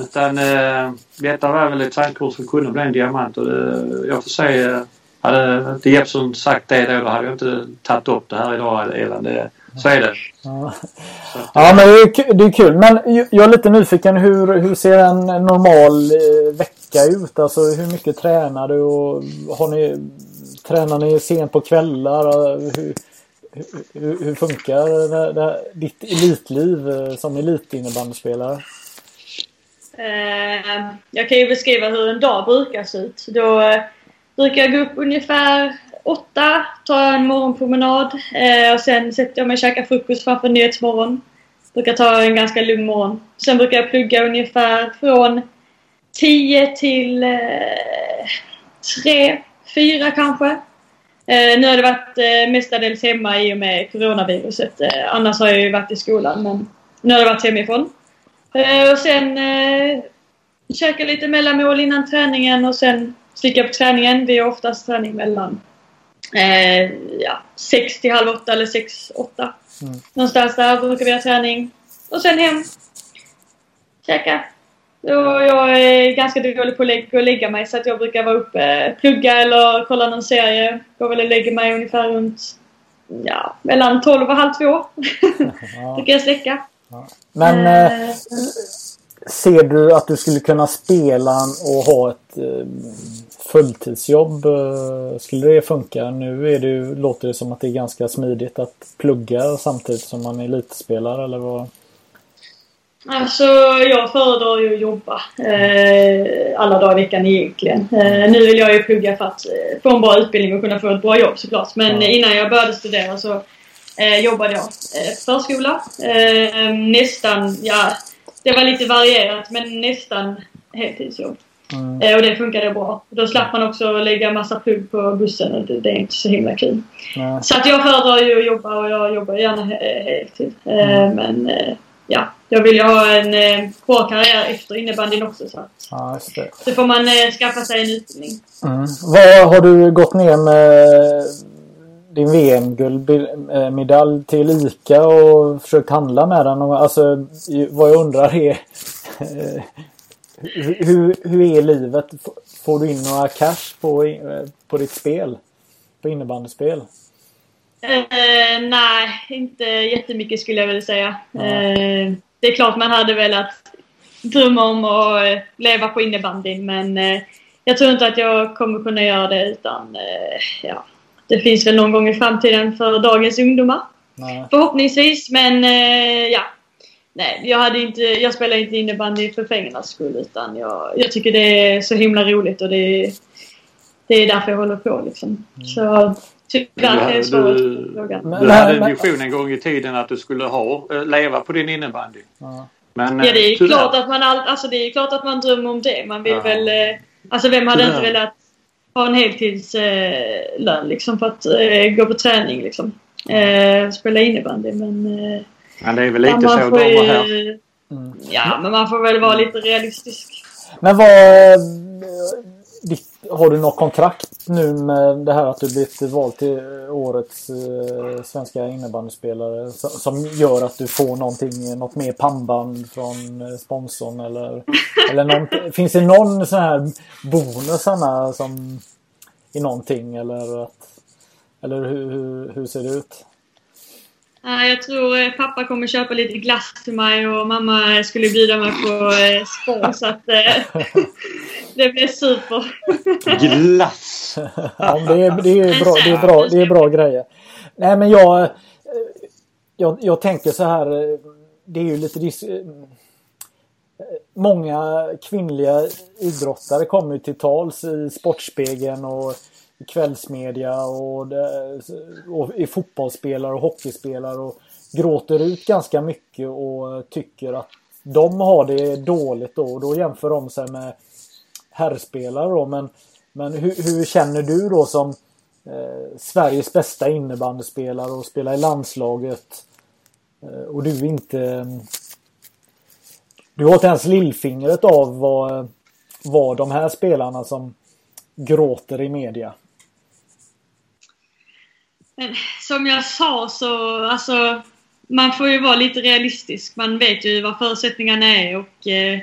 Utan eh, detta var väl ett sandkorn som kunde bli en diamant. Och, eh, jag får säga... Hade inte Jeppsson sagt det då, då hade jag inte tagit upp det här idag Elan. Det, så är det. Ja, ja men det är, det är kul. Men jag är lite nyfiken. Hur, hur ser en normal eh, vecka ut? Alltså hur mycket tränar du? Och har ni, tränar ni sent på kvällar? Hur, hur, hur funkar det, det, ditt elitliv som elitinnebandyspelare? Eh, jag kan ju beskriva hur en dag brukar se ut. Då eh, brukar jag gå upp ungefär åtta, jag en morgonpromenad eh, och sen sätter jag mig och käkar frukost framför Nyhetsmorgon. Brukar ta en ganska lugn morgon. Sen brukar jag plugga ungefär från 10 till eh, 3, 4 kanske. Eh, nu har det varit eh, mestadels hemma i och med coronaviruset. Eh, annars har jag ju varit i skolan men nu har det varit hemifrån. Eh, och sen eh, käka lite mellanmål innan träningen och sen sticka på träningen. Vi har oftast träning mellan eh, ja, 6 till halv åtta eller 6, 8. Mm. Någonstans där brukar vi ha träning. Och sen hem. Käka. Och jag är ganska dålig på att gå och lägga mig så att jag brukar vara uppe, plugga eller kolla någon serie. Går väl och lägger mig ungefär runt ja, mellan 12 och halv två. brukar jag släcka. Ja. Men eh, ser du att du skulle kunna spela och ha ett eh, fulltidsjobb? Eh, skulle det funka? Nu är det, låter det som att det är ganska smidigt att plugga samtidigt som man är elitspelare eller vad? Alltså jag föredrar ju att jobba eh, alla dagar i veckan egentligen. Eh, nu vill jag ju plugga för att eh, få en bra utbildning och kunna få ett bra jobb såklart. Men ja. innan jag började studera så eh, jobbade jag eh, förskola. Nästan, ja det var lite varierat men nästan heltidsjobb. Mm. Eh, och det funkade bra. Då slapp man också lägga massa plugg på bussen och det, det är inte så himla kul. Mm. Så att jag föredrar ju att jobba och jag jobbar gärna heltid. Eh, mm. Men eh, ja, jag vill ju ha en bra karriär efter innebandyn också. Så ja, det. Så får man skaffa sig en utbildning. Mm. Vad har du gått ner med din VM-guldmedalj till ICA och försökt handla med den? Alltså vad jag undrar är hur, hur är livet? Får du in några cash på, på ditt spel? På innebandyspel? Uh, nej, inte jättemycket skulle jag vilja säga. Uh, det är klart man hade velat drömma om att leva på innebandyn men uh, jag tror inte att jag kommer kunna göra det utan ja, det finns väl någon gång i framtiden för dagens ungdomar. Nej. Förhoppningsvis men ja, Nej, jag, hade inte, jag spelar inte innebandy för pengarnas skull utan jag, jag tycker det är så himla roligt och det, det är därför jag håller på liksom. Mm. Så tyvärr är svaret på frågan. Du hade en vision en gång i tiden att du skulle ha, eh, leva på din innebandy. Ja. Men, ja, det är tyvärr. klart att man all, alltså det är klart att man drömmer om det. Man vill ja. väl... Eh, alltså vem hade tyvärr. inte velat ha en heltidslön eh, liksom för att eh, gå på träning liksom. Eh, spela innebandy men eh, men det är väl lite ja, så de här. Mm. Ja, men man får väl vara lite realistisk. Men vad... Har du något kontrakt nu med det här att du blivit vald till årets eh, svenska innebandyspelare som gör att du får någonting, något mer pannband från eh, sponsorn eller, eller någon, Finns det någon sån här bonusarna som i någonting eller att, eller hur, hur, hur ser det ut? Jag tror eh, pappa kommer köpa lite glass till mig och mamma skulle bjuda mig på eh, spår så att eh, det blir super. Glass! ja, det, är, det, är bra, det, är bra, det är bra grejer. Nej men jag, jag, jag tänker så här. Det är ju lite Många kvinnliga idrottare kommer till tals i Sportspegeln och kvällsmedia och, det, och är fotbollsspelare och hockeyspelare och gråter ut ganska mycket och tycker att de har det dåligt då. Och då jämför de sig med herrspelare då. Men, men hur, hur känner du då som eh, Sveriges bästa innebandyspelare och spelar i landslaget? Eh, och du inte du har inte ens lillfingret av vad, vad de här spelarna som gråter i media men som jag sa så, alltså man får ju vara lite realistisk. Man vet ju vad förutsättningarna är och eh,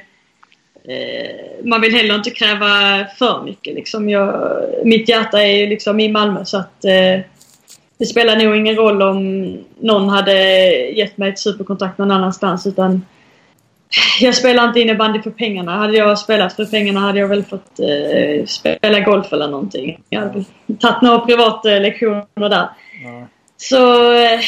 eh, man vill heller inte kräva för mycket. Liksom. Jag, mitt hjärta är ju liksom i Malmö så att eh, det spelar nog ingen roll om någon hade gett mig ett superkontrakt någon annanstans utan jag spelar inte innebandy för pengarna. Hade jag spelat för pengarna hade jag väl fått eh, spela golf eller någonting. Jag hade tagit några privatlektioner där. Nej. Så, eh,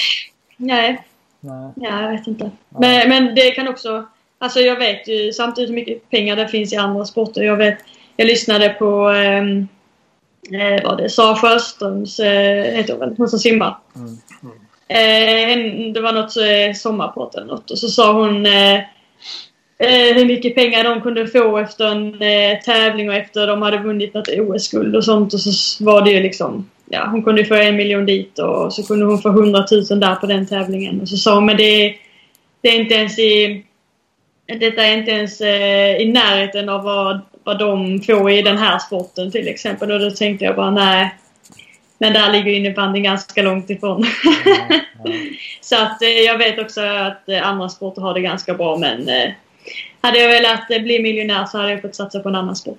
nej. Nej. Ja, jag vet inte. Men, men det kan också... Alltså jag vet ju samtidigt hur mycket pengar det finns i andra sporter. Jag vet... Jag lyssnade på... ehm, Eh, vad det Sara Sjöströms, eh, heter hon väl, hon som simmar. Eh, en- det var något eh, sommarprat eller något och så sa hon eh, eh, hur mycket pengar de kunde få efter en eh, tävling och efter de hade vunnit något OS-guld och sånt och så var det ju liksom Ja, hon kunde få en miljon dit och så kunde hon få hundratusen där på den tävlingen och så sa hon men det, det är inte ens i detta är inte ens eh, i närheten av vad, vad de får i den här sporten till exempel. Och då tänkte jag bara nej. Men där ligger innebandyn ganska långt ifrån. Så att eh, jag vet också att eh, andra sporter har det ganska bra men eh, hade jag velat eh, bli miljonär så hade jag fått satsa på en annan sport.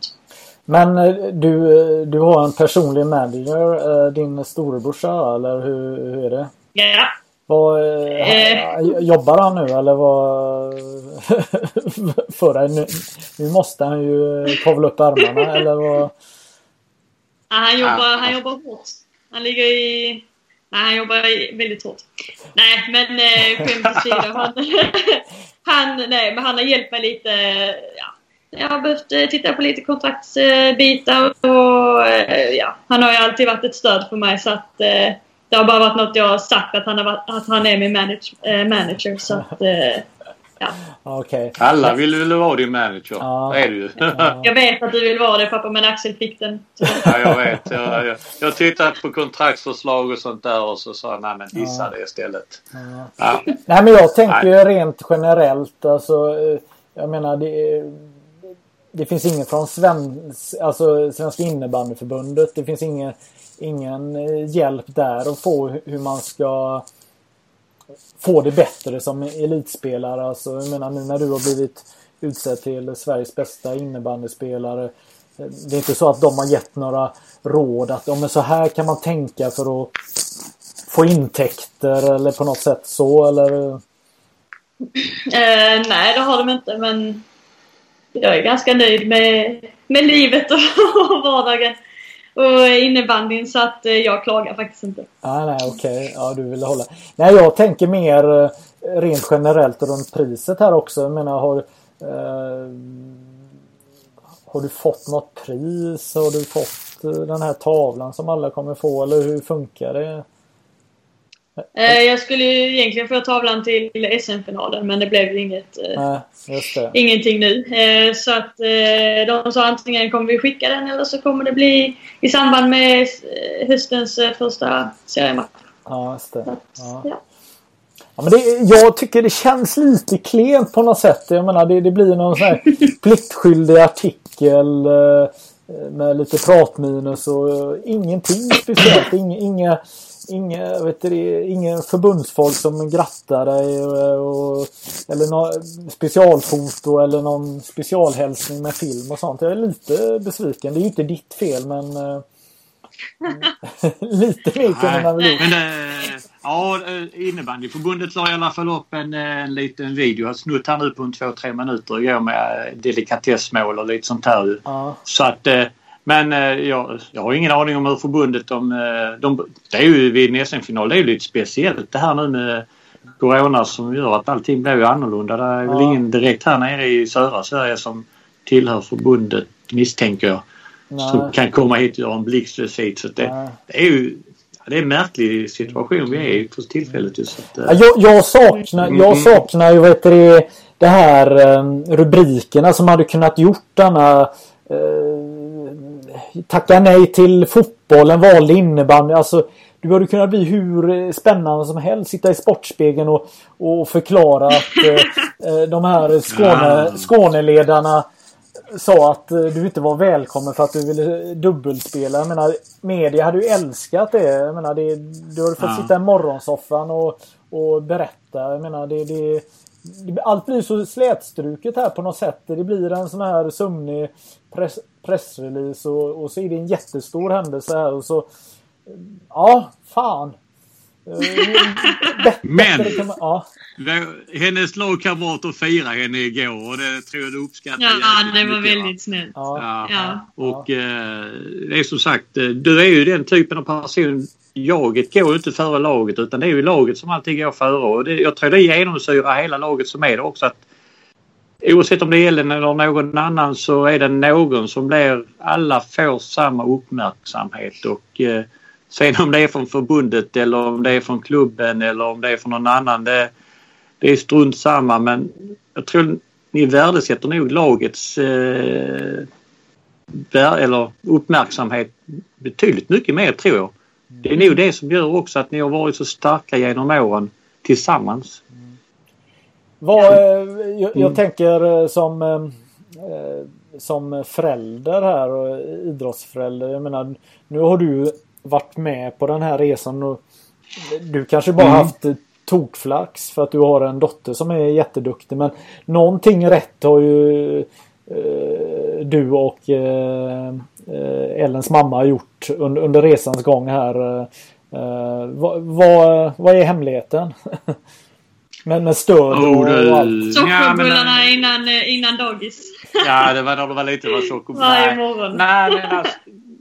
Men eh, du, eh, du har en personlig manager, din storebrorsa eller hur, hur är det? Ja. Vad, han- Jobbar han nu eller vad? för dig? Nu, nu måste han ju kavla upp ärmarna eller vad? Ja, han, jobbar, han jobbar hårt. Han ligger i... Nej, han jobbar väldigt hårt. Nej, men eh, skämt åsido. Han, han, nej, men han har hjälpt mig lite. Ja. Jag har behövt eh, titta på lite kontraktsbitar och eh, ja, han har ju alltid varit ett stöd för mig så att eh, det har bara varit något jag har sagt att han, har varit, att han är min manage, manager så att ja. Ja, Okej. Alla vill väl vara din manager? Ja. Det är du ju. Ja. Jag vet att du vill vara det pappa men Axel fick den. Så. jag vet. Jag, jag, jag tittat på kontraktsförslag och sånt där och så sa nej men dissa det istället. Ja. Nej men jag tänker ju rent generellt alltså. eh, Jag menar det, det finns ingen från Svens, alltså Svenska innebandyförbundet. Det finns ingen, ingen eh, hjälp där att få hu- hur man ska få det bättre som elitspelare. Alltså, jag menar nu när du har blivit utsedd till Sveriges bästa innebandyspelare. Det är inte så att de har gett några råd att om så här kan man tänka för att få intäkter eller på något sätt så eller? Eh, nej, det har de inte, men jag är ganska nöjd med, med livet och vardagen och innebandyn så att eh, jag klagar faktiskt inte. Ah, nej, okej. Ja, du vill hålla. Nej, jag tänker mer eh, rent generellt runt priset här också. Jag menar, har, eh, har du fått något pris? Har du fått eh, den här tavlan som alla kommer få? Eller hur funkar det? Eh, jag skulle ju egentligen få tavlan till SM-finalen men det blev ju inget, eh, Nej, ingenting nu. Eh, så att de sa antingen kommer vi skicka den eller så kommer det bli i samband med höstens första seriematch. Ja, just det. Ja. ja. Ja, men det, jag tycker det känns lite klent på något sätt. Jag menar det, det blir någon sån här pliktskyldig artikel med lite pratminus och ingenting speciellt. Inga, inga, inga, vet du, ingen förbundsfolk som grattar dig och, och, eller någon specialfoto eller någon specialhälsning med film och sånt. Jag är lite besviken. Det är ju inte ditt fel men eh, lite mer kunde man väl men eh, ja, eh, innebandyförbundet la i alla fall upp en, en liten video. Jag har snutt här nu på en två, tre minuter igår med delikatessmål och lite sånt här. Ja. Så att, men eh, jag, jag har ingen aning om hur förbundet de, eh, de det är ju vid en SM-final. Det är ju lite speciellt det här nu med Corona som gör att allting blir ju annorlunda. Det är väl Ja. ingen direkt här nere i södra Sverige som tillhör förbundet misstänker jag. Nej. Som kan komma hit och göra en blixtvisit. Så det, det är ju det är en märklig situation vi är i för tillfället. Just att, Ja, eh, Jag, jag saknar, jag Mm. saknar ju vet du, det, det här eh, rubrikerna som hade kunnat gjort denna eh, Tacka nej till fotbollen, valde innebandy. Alltså, du hade kunnat bli hur spännande som helst. Sitta i Sportspegeln och, och förklara att eh, eh, de här Skåne, Skåneledarna sa att eh, du inte var välkommen för att du ville dubbelspela. Jag menar, media hade ju älskat det. Jag menar, det du hade fått Ja. sitta i morgonsoffan och, och berätta. Jag menar, det, det, allt blir så slätstruket här på något sätt. Det blir en sån här sömnig pressrelease och, och så är det en jättestor händelse här och så... Ja, fan. Men ja. hennes lagkamrater firade henne igår och det tror jag du uppskattar Ja, det var väldigt snällt. Ja. ja. Och ja. Eh, det är som sagt, eh, du är ju den typen av person. Jaget går ju inte före laget utan det är ju laget som alltid går före. Och det, jag tror det genomsyrar hela laget som är det också. Att Oavsett om det är Ellen eller någon annan så är det någon som blir... Alla får samma uppmärksamhet och eh, Sen om det är från förbundet eller om det är från klubben eller om det är från någon annan. Det, det är strunt samma men jag tror ni värdesätter nog lagets eh, eller uppmärksamhet betydligt mycket mer tror jag. Det är nog det som gör också att ni har varit så starka genom åren tillsammans. Vad, eh, jag, jag mm. tänker eh, som eh, som förälder här och idrottsförälder. Jag menar, nu har du varit med på den här resan. Och du kanske bara mm. haft tokflax för att du har en dotter som är jätteduktig. Men någonting rätt har ju eh, du och eh Ellens mamma gjort under, under resans gång här. Eh, vad, vad, vad är hemligheten? med, med stöd oh, och, och allt. Sockerbullarna ja, innan, innan dagis. ja, det var när det var lite var sockerbullar. Varje morgon. Nej, men alltså,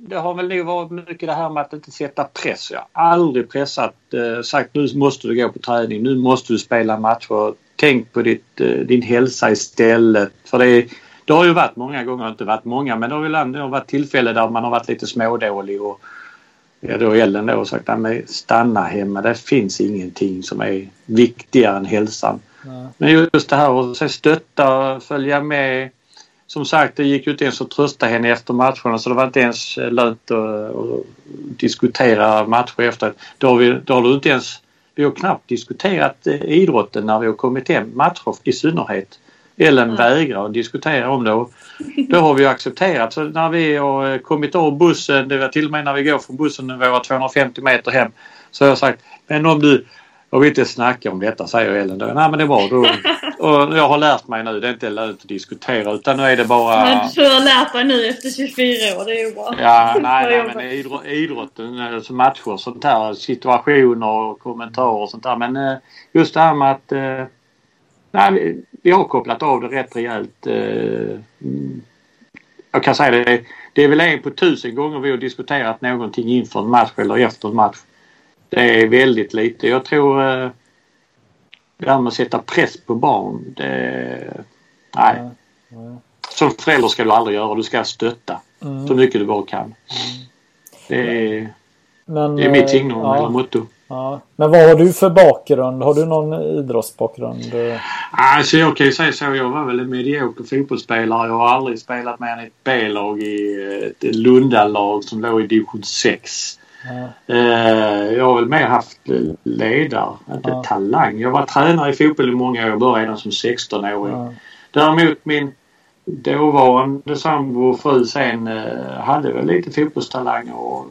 det har väl nog varit mycket det här med att inte sätta press. Jag har aldrig pressat, eh, sagt nu måste du gå på träning, nu måste du spela matcher. Tänk på ditt, eh, din hälsa istället. För det, det har ju varit många gånger, inte varit många, men det har väl ändå varit tillfällen där man har varit lite smådålig och ja, då Ellen då sagt att stanna hemma. Det finns ingenting som är viktigare än hälsan. Nej. Men just det här att stötta, följa med som sagt, det gick ju inte ens att trösta henne efter matcherna så det var inte ens lönt att, att diskutera matcher efter. Då har, vi, då har du inte ens... Vi har knappt diskuterat eh, idrotten när vi har kommit hem. Matcher i synnerhet. Ellen mm. vägrar att diskutera om det. Då har vi accepterat. Så när vi har eh, kommit av bussen, det var till och med när vi går från bussen våra 250 meter hem, så har jag sagt men om du jag vill inte snacka om detta säger Ellen då. Nej men det är bra. Då, och jag har lärt mig nu. Det är inte lönt att diskutera utan nu är det bara... Men du har lärt dig nu efter 24 år. Det är ju bra. Ja, nej, nej men idrott, idrotten, alltså matcher och sånt här. Situationer och kommentarer och sånt där. Men eh, just det här med att... Eh, nej, vi har kopplat av det rätt rejält. Eh, mm. jag kan säga det. Det är väl en på tusen gånger vi har diskuterat någonting inför en match eller efter en match. Det är väldigt lite. Jag tror eh, det här med att sätta press på barn. Det, nej. Mm. Mm. Som förälder ska du aldrig göra. Du ska stötta mm. så mycket du bara kan. Mm. Det, är, Men, det är mitt signum ja. eller motto. Ja. Men vad har du för bakgrund? Har du någon idrottsbakgrund? Alltså jag kan ju säga så. Jag var väl en medioker fotbollsspelare. Jag har aldrig spelat mer än ett B-lag i ett Lundalag som låg i division 6. Eh, jag har väl mer haft ledare, inte ja. talang. Jag var tränare i fotboll i många år. Jag började redan som 16-åring. Ja. Däremot min dåvarande sambo och fru sen eh, hade väl lite fotbollstalang och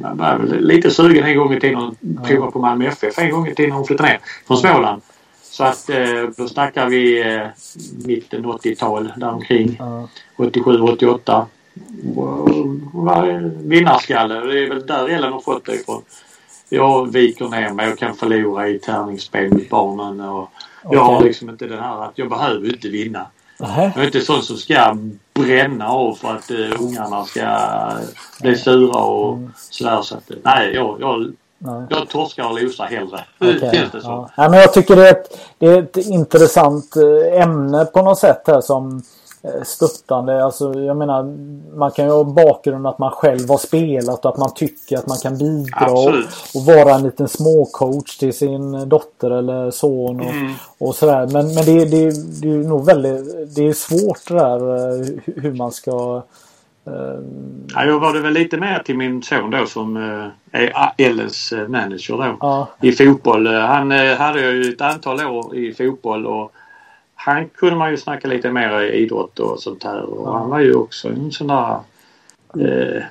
man var lite sugen en gång i tiden att prova på Malmö FF en gång i tiden när hon flyttade ner från Småland. Så att eh, då snackar vi eh, mitten 80-tal däromkring. Ja. 87, 88 vinnarskalle. Det är väl där Ellen har fått det ifrån. Jag viker ner mig och kan förlora i tärningsspel mot barnen. Och. Jag har liksom inte det här att jag behöver inte vinna. Jag är inte sån som ska bränna av för att uh, ungarna ska bli sura och mm. sådär. Så att, nej, jag, jag, nej. jag torskar och losar hellre. Okay. Känns det så. Ja. men jag tycker det är, ett, det är ett intressant eh, ämne på något sätt här som Eh, stöttande. Alltså, jag menar, man kan ju ha bakgrund att man själv har spelat och att man tycker att man kan bidra och, och, vara en liten småcoach till sin dotter eller son och, mm. och sådär. Men, men det, det, det är nog väldigt det är svårt det där eh, hur man ska uh... Ja, jag var det väl lite mer till min son då som är Ellens manager då ja. i fotboll. Han hade ju ett antal år i fotboll och han kunde man ju snacka lite mer idrott och sånt här och han var ju också en sån där eh,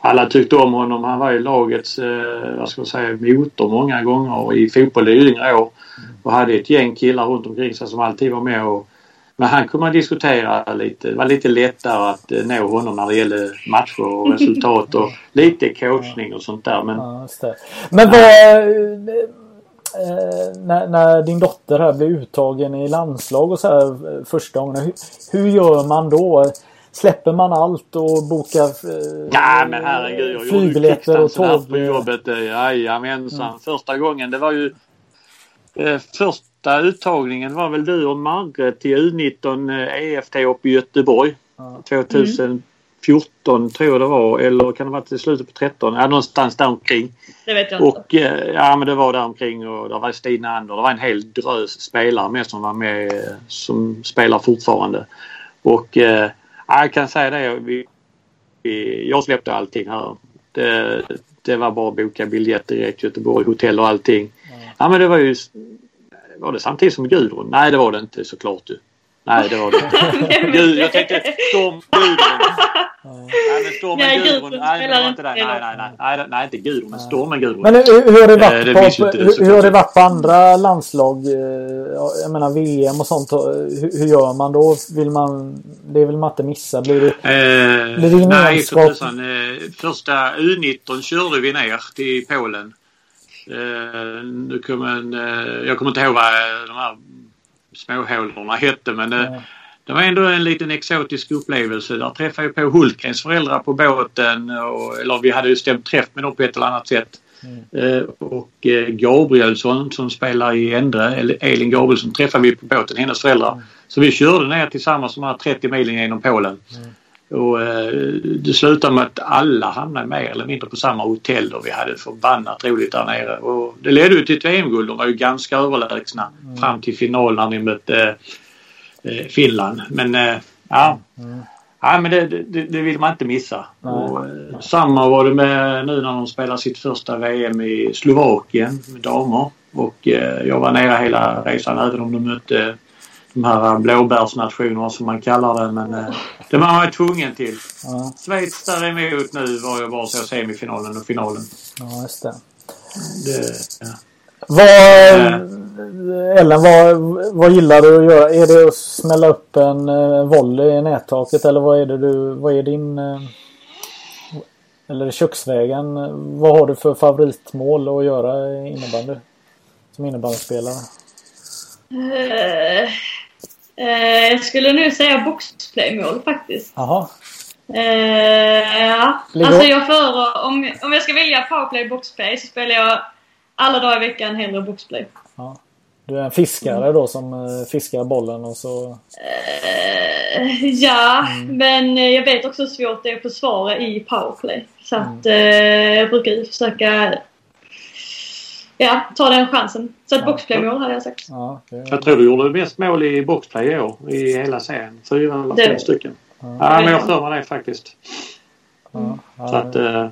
alla tyckte om honom. Han var ju lagets, eh, vad ska man säga, motor många gånger i fotboll i yngre år. och hade ett gäng killar runt omkring sig som alltid var med och men han kunde man diskutera lite. Det var lite lättare att eh, nå honom när det gällde matcher och resultat och lite coachning och sånt där. Men, Ja. Men vad... eh, när, när din dotter här blev uttagen i landslag och så här eh, första gången. Hur, hur gör man då? Släpper man allt och bokar eh, men herregud, jag flygbiljetter och tåg? på jobbet. eh, Jajamensan. Första gången det var ju eh, första uttagningen var väl du och Marre till U19 eh, EFT uppe i Göteborg. 2014 tror jag det var eller kan det ha varit i slutet på 13? Ja någonstans där omkring. Det vet jag inte. Och eh, ja men det var där omkring och det var Stina Ander. Det var en hel drös spelare med som var med som spelar fortfarande. Och eh, ja, jag kan säga det. Vi, vi, jag släppte allting här. Det, det var bara att boka biljett direkt Göteborg, hotell och allting. Ja men det var ju... Var det samtidigt som Gudrun? Nej det var det inte såklart du. Nej det var det inte. Gud, jag tänkte Storm Gudrun. Nej men Stormen Nej, Gudrun. Nej det var inte det. Nej nej nej. Nej, nej inte Gudrun men Stormen Gudrun. Men hur, hur har det Eh, varit, på, hur, hur har det varit på andra landslag? eh, ja, Jag menar VM och sånt. Hur, hur gör man då? Vill man, det vill man inte missa. Blir det, Eh, Blir det nej, för tusan. Eh, första U19 körde vi ner till Polen. Eh, nu kommer en, eh, jag kommer inte ihåg vad eh, de här småhålorna hette men Ja. det var ändå en liten exotisk upplevelse. Där träffade jag på Hultgrens föräldrar på båten. Och, eller vi hade ju stämt träff med dem på ett eller annat sätt. Eh, och eh, Gabrielsson som spelar i Endre, eller Elin Gabrielsson, träffade vi på båten, hennes föräldrar. Så vi körde ner tillsammans de här 30 milen genom Polen. Och eh, det slutade med att alla hamnade mer eller mindre på samma hotell och vi hade förbannat roligt där nere. Och det ledde ju till ett VM-guld. De var ju ganska överlägsna fram till final när ni mötte eh, Finland. Men eh, ja. Ja men det, det, det vill man inte missa. Nej. Och, eh, samma var det med nu när de spelar sitt första VM i Slovakien med damer. Och eh, jag var nere hela resan även om de mötte de här blåbärsnationerna som man kallar det. Men eh, det var man ju tvungen till. ja, Schweiz däremot nu var jag bara så semifinalen och finalen. ja, just det. Det, ja. Vad, Ellen, vad, vad gillar du att göra? Är det att smälla upp en eh, volley i nättaket eller vad är det du, vad är din eh, eller köksvägen? Vad har du för favoritmål att göra i innebandy? Som innebandyspelare? Eh, eh, jag skulle nu säga boxplaymål faktiskt. Jaha. Eh, ja. Alltså jag föredrar, om, om jag ska välja powerplay boxplay så spelar jag alla dagar i veckan hellre boxplay. Du är en fiskare då som eh, fiskar bollen och så... Eh, ja, men eh, jag vet också hur svårt det är att försvara i powerplay. Så att eh, jag brukar försöka ja, ta den chansen. Så ett boxplaymål hade jag sagt. Ja, det, Jag tror du gjorde mest mål i boxplay i år i hela serien. Fyra eller fem stycken. Ja, men jag har för mig det faktiskt. ja, ja, Så att, eh,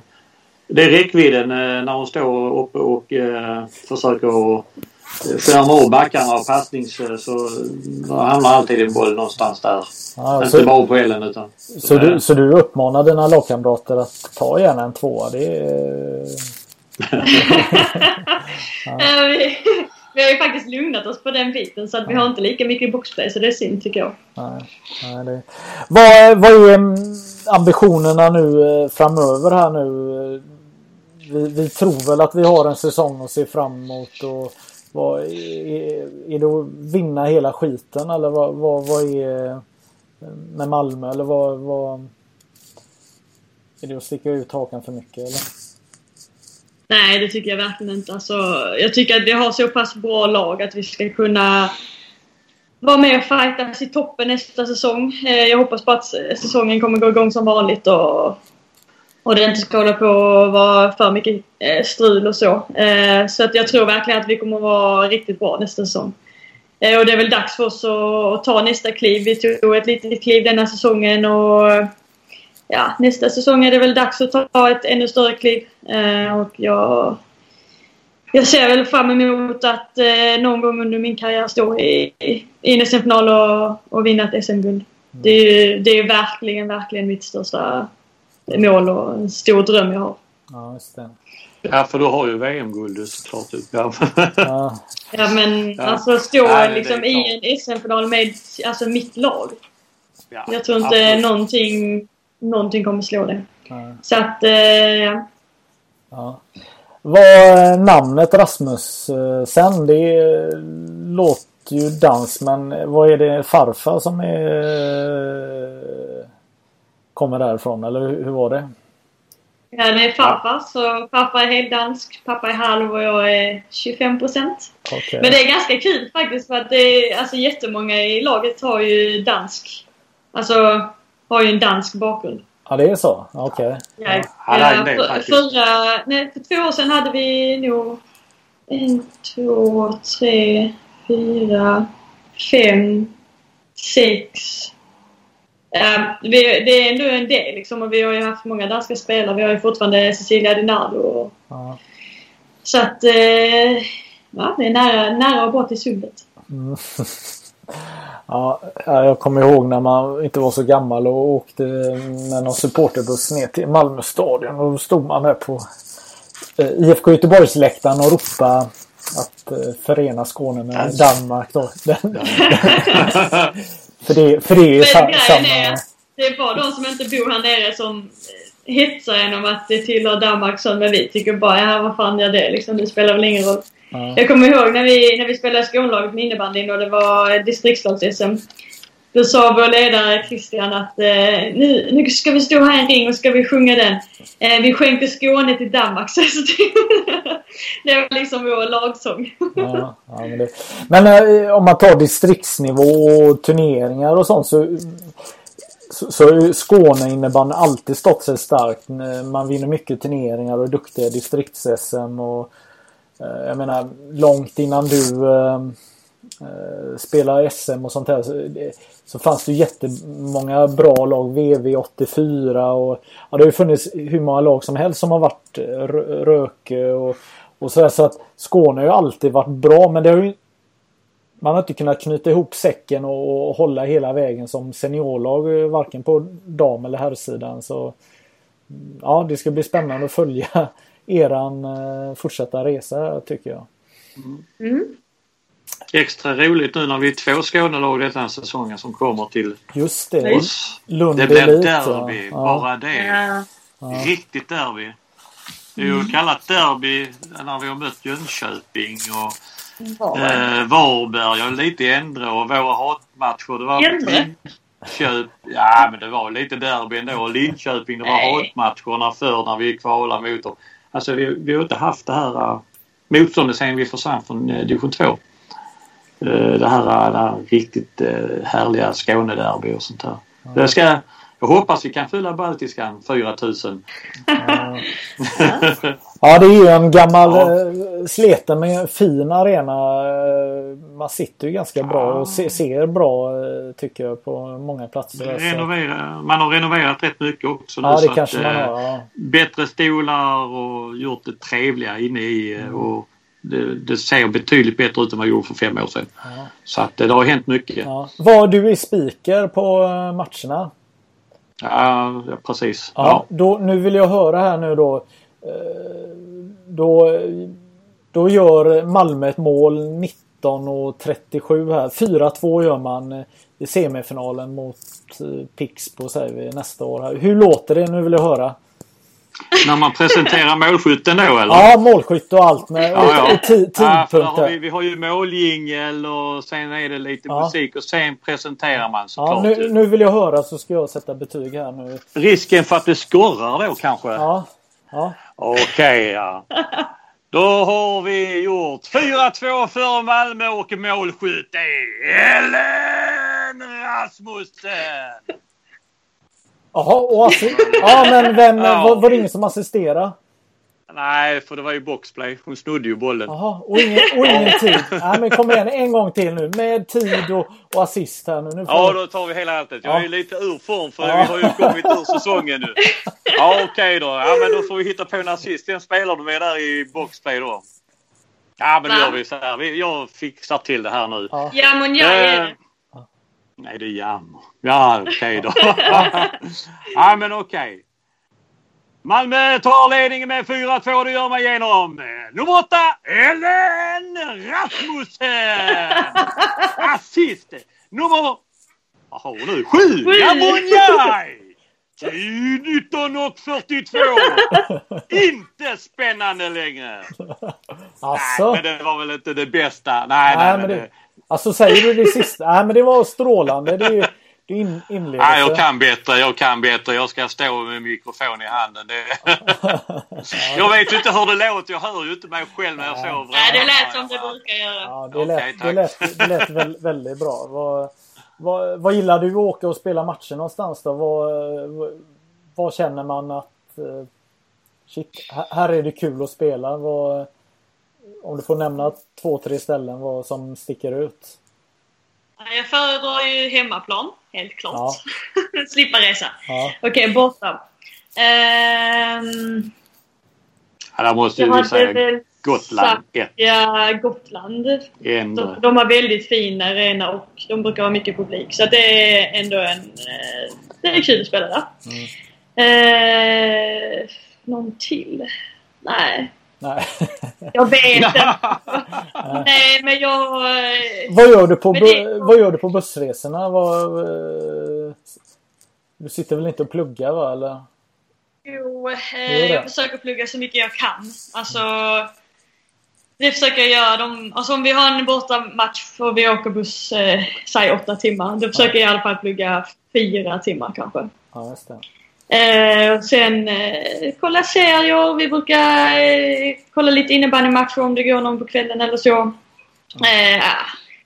det är räckvidden eh, när hon står uppe och eh, försöker att eh, skärma av backarna och passnings eh, så då hamnar alltid en boll någonstans där. ja, Inte så, bara på elen utan. så, du, så du uppmanar dina lagkamrater att ta gärna en tvåa? Det är... Eh, vi, vi har ju faktiskt lugnat oss på den biten så att vi har inte lika mycket boxplay så det är synd tycker jag. Nej, nej, det... vad, vad är mm, ambitionerna nu eh, framöver här nu? Vi, vi tror väl att vi har en säsong att se fram emot. Och vad, är, är det att vinna hela skiten eller vad, vad, vad är eh, med Malmö? Eller vad, vad, är det att sticka ut hakan för mycket? Eller? Nej, det tycker jag verkligen inte. Alltså, jag tycker att vi har så pass bra lag att vi ska kunna vara med och fightas i toppen nästa säsong. Eh, jag hoppas på att säsongen kommer gå igång som vanligt och, och det inte ska hålla på att vara för mycket eh, strul och så. Eh, så att jag tror verkligen att vi kommer att vara riktigt bra nästa säsong. Och det är väl dags för oss att, att ta nästa kliv. Vi tog ett litet kliv denna säsongen och ja, nästa säsong är det väl dags att ta ett ännu större kliv. Eh, och jag, jag ser väl fram emot att eh, någon gång under min karriär stå i, i, en SM-final och, och vinna ett SM-guld. Det, är ju- det är verkligen, verkligen mitt största mål och en stor dröm jag har. Ja, just det. Ja, för du har ju VM-guldet såklart. Ja. Ja, Ja men Ja. alltså stå Ja, det är liksom i en SM-final med alltså mitt lag. Ja, Jag tror inte absolut. någonting, någonting kommer slå det. ja, Så att, eh, ja. ja. Vad namnet Rasmus eh, sen? Det låter ju dans men vad är det farfar som är eh, kommer därifrån eller hur var det? Ja, det är farfar. Så farfar är helt dansk, pappa är halv och jag är 25 procent. Okej. Men det är ganska kul faktiskt för att det är, alltså jättemånga i laget har ju dansk. Alltså har ju en dansk bakgrund. Ja det är så? Okej. Ja, Ja, del för, faktiskt. förra, nej, för två år sedan hade vi nog en, två, tre, fyra, fem, sex. Ja, vi, det är ändå en del liksom och vi har ju haft många danska spelare. Vi har ju fortfarande Cecilia Dinardo. och- Ja. Så att eh, ja, det är nära, nära att gå till sundet. Ja, jag kommer ihåg när man inte var så gammal och åkte med någon supporterbuss ner till Malmö stadion. Och då stod man där på eh, IFK Göteborgsläktaren och ropade att eh, förena Skåne med Danmark. Då. För, det, för det är Men sa, är samma... att det är bara de som inte bor här nere som eh, hetsar en om att det tillhör Danmark så men vi tycker bara ja vad fan gör det liksom, det spelar väl ingen roll. Ja. Jag kommer ihåg när vi, när vi spelade Skånelaget med innebandyn och det var distriktslags-SM. Då sa vår ledare Christian att eh, nu, nu ska vi stå här i en ring och ska vi sjunga den. Eh, vi skänker Skåne till Danmark. Så det var liksom vår lagsång. Ja, ja, men det, men eh, om man tar distriktsnivå och turneringar och sånt så så, så Skåne innebandy alltid stått sig starkt. Eh, Man vinner mycket turneringar och är duktiga distrikts-SM. Och, eh, Eh, jag menar långt innan du eh, eh spelade SM och sånt här så, så fanns det jättemånga bra lag. VV84 och ja, det har ju funnits hur många lag som helst som har varit eh, Röke och, och sådär. Så att Skåne har ju alltid varit bra men det har ju man har inte kunnat knyta ihop säcken och, och hålla hela vägen som seniorlag varken på dam eller herrsidan. Så mm, ja, det ska bli spännande att följa eran eh, fortsatta resa tycker jag. Extra roligt nu när vi är två Skånelag den säsongen som kommer till Just det. Oss. Lund Det blir Elit, derby, ja. bara det. Ja. Riktigt derby. Det är ju kallat derby när vi har mött Jönköping och eh, Varberg och lite i Endre och våra hatmatcher. Det var? Linköping. Ja men det var lite derby ändå. Och Linköping, det var hatmatcherna förr när vi kvalade mot dem. Alltså vi, vi har inte haft det här uh, motståndet sen vi försvann från uh, division 2. Uh, det här, det här riktigt härliga Skånederby och sånt där. Jag, ska, jag hoppas vi kan fylla Baltiskan 4000. Ja, det är ju en gammal Ja. eh, sleten men fin arena. Eh, Man sitter ju ganska bra och se, ser bra eh, tycker jag på många platser. Renovera, man har renoverat rätt mycket också nu. Ja, så det kanske att, man har. Ja. Bättre stolar och gjort det trevliga inne i. eh, Och det, det ser betydligt bättre ut än vad det gjorde för fem år sedan. Så att eh, det har hänt mycket. Ja, Ja. Var du är speaker på matcherna? Ja precis. Ja, Ja. Då, nu vill jag höra här nu då. eh, Då, då gör Malmö ett mål 19 och 37 här. 4-2 gör man i semifinalen mot eh, Pixbo säger vi nästa år. Här. Hur låter det? Nu vill jag höra. När man presenterar målskytten då eller? Ja, målskytt och allt med Ja, ja. och, och ti- Ja, har vi, vi har ju måljingel och sen är det lite Ja. musik och sen presenterar man Ja, såklart. nu, nu vill jag höra så ska jag sätta betyg här nu. Risken för att det skorrar då kanske? Ja, ja. Okej, ja. Då har vi gjort 4-2 för Malmö och målskytt är Ellen Rasmussen. Jaha, och assi- ja men vem, Ja. var, var det ingen som assisterade? Nej, för det var ju boxplay. Hon snodde ju bollen. Jaha, och ingen, och ingen tid. Nej men kom igen en gång till nu. Med tid och, och assist här nu. nu Ja, då tar vi hela alltet. Jag är Ja. lite ur form för Ja. vi har ju kommit ur säsongen nu. Ja, okej då. Ja, men då får vi hitta på en assist. Den spelar du med där i boxplay då. Ja, men då gör vi så här. Vi- Jag fixar till det här nu. Ja. Ja men jag är Eh, det. Nej, det är jammer. Ja, okej då. ja, men okej. Malmö tar ledningen med 4-2. Det gör man genom eh, nummer 8, Ellen Rasmussen! Assist! Nummer... Vad har hon nu? 7, Gabonjaj! 19 och 42! inte spännande längre! Alltså, Nej, men det var väl inte det bästa. Nej, nej, Nej, men det... alltså säger du det sista? Nej men det var strålande. Det är ju det är in, inlevelse. Nej, jag kan bättre. Jag kan bättre. Jag ska stå med mikrofon i handen. Det... jag vet ju inte hur det låter. Jag hör ju inte mig själv när jag sover. Nej, det lät som det brukar göra. Ja, det lät, Okej, det lät, det lät väl, väldigt bra. Vad, vad, vad gillar du att åka och spela matcher någonstans då? Vad, vad, vad känner man att eh, shit, här- här är det kul att spela? Vad, om du får nämna två, tre ställen vad som sticker ut. Jag föredrar ju hemmaplan, helt klart. Ja. Slippa resa. Ja, Okej, borta. Ehm, Ja, där måste ju hade säga väl Gotland sagt 1. ja, Gotland. Ändå. De, de har väldigt fin arena och de brukar ha mycket publik. Så det är ändå en... Eh, det är kul att spela där. Eh, någon till? Nej, nej. jag vet inte. Nej, men jag... eh, vad, gör du på, det- vad gör du på bussresorna? Vad, eh, du sitter väl inte och pluggar va? Eller? Jo, eh, jag försöker plugga så mycket jag kan. Alltså, det försöker jag göra. De, alltså om vi har en bortamatch och vi åker buss, eh, säg åtta timmar. Då försöker jag i alla fall plugga fyra timmar kanske. Ja, just det. Eh, och sen eh, kolla serier. Vi brukar eh, kolla lite innebandymatcher om det går någon på kvällen eller så. Eh,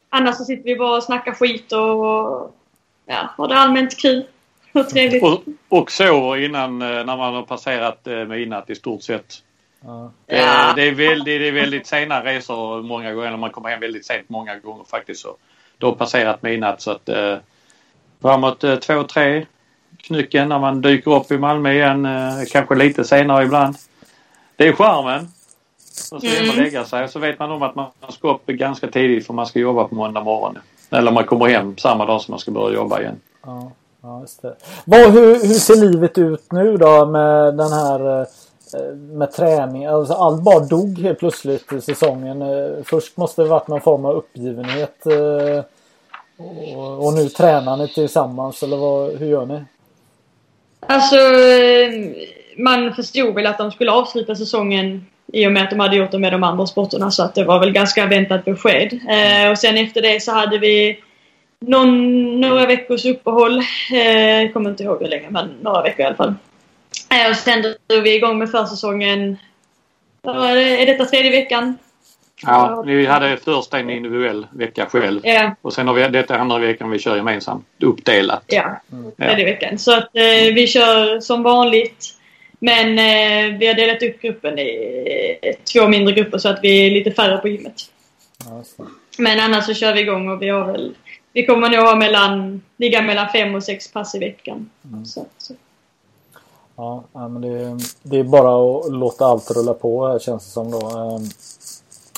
annars så sitter vi bara och snackar skit och ja, har det allmänt kul. Och trevligt. Och, och sover innan eh, när man har passerat eh, midnatt i stort sett. Ja. Eh. Det, är väldigt, det är väldigt sena resor många gånger. När man kommer hem väldigt sent många gånger faktiskt. Så. Då har passerat midnatt så att eh, framåt eh, två, tre knycken när man dyker upp i Malmö igen. Eh, kanske lite senare ibland. Det är charmen. Och så Mm. lägga sig. Så vet man om att man ska upp ganska tidigt för man ska jobba på måndag morgon. Eller man kommer hem samma dag som man ska börja jobba igen. Ja, ja just det. Vad, hur, hur ser livet ut nu då med den här eh, med träning? Alltså allt bara dog helt plötsligt i säsongen. Eh, Först måste det varit någon form av uppgivenhet. Och, och nu tränar ni tillsammans eller vad, hur gör ni? Alltså, eh, man förstod väl att de skulle avsluta säsongen i och med att de hade gjort det med de andra sporterna så att det var väl ganska väntat besked. Eh, och sen efter det så hade vi någon, några veckors uppehåll. Eh, jag kommer inte ihåg hur länge men några veckor i alla fall. Eh, och sen drog vi igång med försäsongen. Är detta tredje veckan? Ja, vi hade först en individuell vecka själv. Ja, Och sen har vi detta andra veckan vi kör gemensamt. Uppdelat. ja. Ja. tredje veckan. Så att eh, vi kör som vanligt. Men eh, vi har delat upp gruppen i eh, två mindre grupper så att vi är lite färre på gymmet. Ja, det. Men annars så kör vi igång och vi har väl... Vi kommer nog ha mellan, ligga mellan fem och sex pass i veckan. Så, så. Ja, ja, men det, det är bara att låta allt rulla på känns det som då.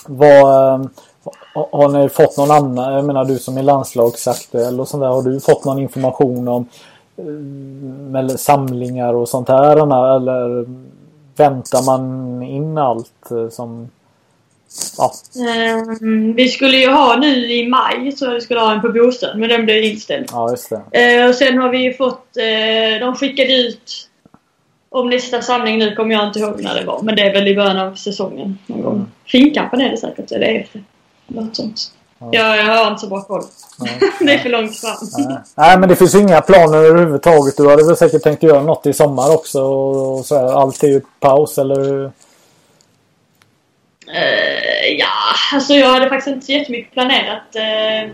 Vad, eh, har- ni fått någon annan, jag menar du som är landslagsaktuell och sånt där, har du fått någon information om eh, eller samlingar och sånt här eller väntar man in allt eh, som ja, Ehm, vi skulle ju ha nu i maj så vi skulle ha en på bostad men den blev inställd. ja just det. Eh, och sen har vi ju fått, eh, de skickade ut om nästa samling nu kommer jag inte ihåg när det var men det är väl i början av säsongen någon gång. Finkampen är det säkert eller efter. Något sånt. Jag, jag har inte så bra koll. det är för långt fram. Nej. Nej men det finns inga planer överhuvudtaget. Du hade väl säkert tänkt göra något i sommar också och, så här. Allt är ju paus eller? Eh, ja, alltså jag hade faktiskt inte så jättemycket planerat. Uh,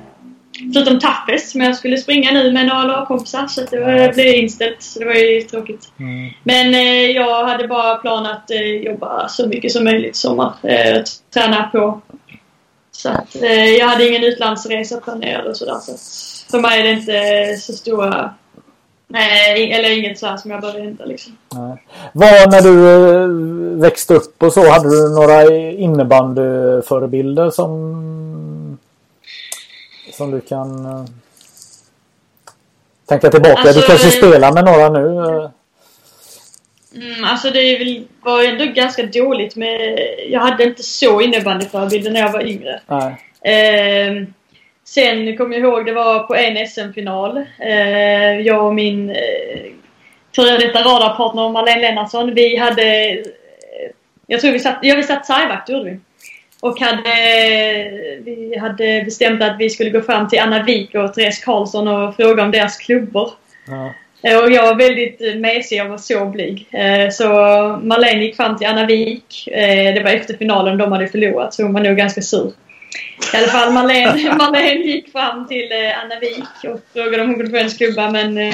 förutom Tappes som jag skulle springa nu med några lagkompisar så att det var, blev inställt. Så det var ju tråkigt. Mm. Men eh, jag hade bara planerat att eh, jobba så mycket som möjligt i sommar. Eh, träna på. Så att eh, jag hade ingen utlandsresa planerad och sådär. Så för mig är det inte så stora... Nej, eller inget så här som jag behöver hämta liksom. Nej. Vad när du eh, växte upp och så, hade du några innebandyförebilder som som du kan eh, tänka tillbaka? Alltså, du kanske eh, spelar med några nu? eh. Mm, alltså det var ändå ganska dåligt med... Jag hade inte så innebandyförebilder när jag var yngre. Eh, sen kommer jag ihåg, det var på en SM-final. Eh, jag och min eh, före detta radarpartner Marlene Lennartsson, vi hade... Jag tror vi satt... Ja, vi satt sargvakt gjorde vi. Och hade, vi hade bestämt att vi skulle gå fram till Anna Wik och Therese Karlsson och fråga om deras klubbor. Ja. Eh, Och jag var väldigt mesig, jag var så blyg. Eh, Så Marlene gick fram till Anna Wik. Eh, Det var efter finalen, de hade förlorat så hon var nog ganska sur. I alla fall Marlene, Marlene gick fram till eh, Anna Wik och frågade om hon kunde få hennes klubba men eh,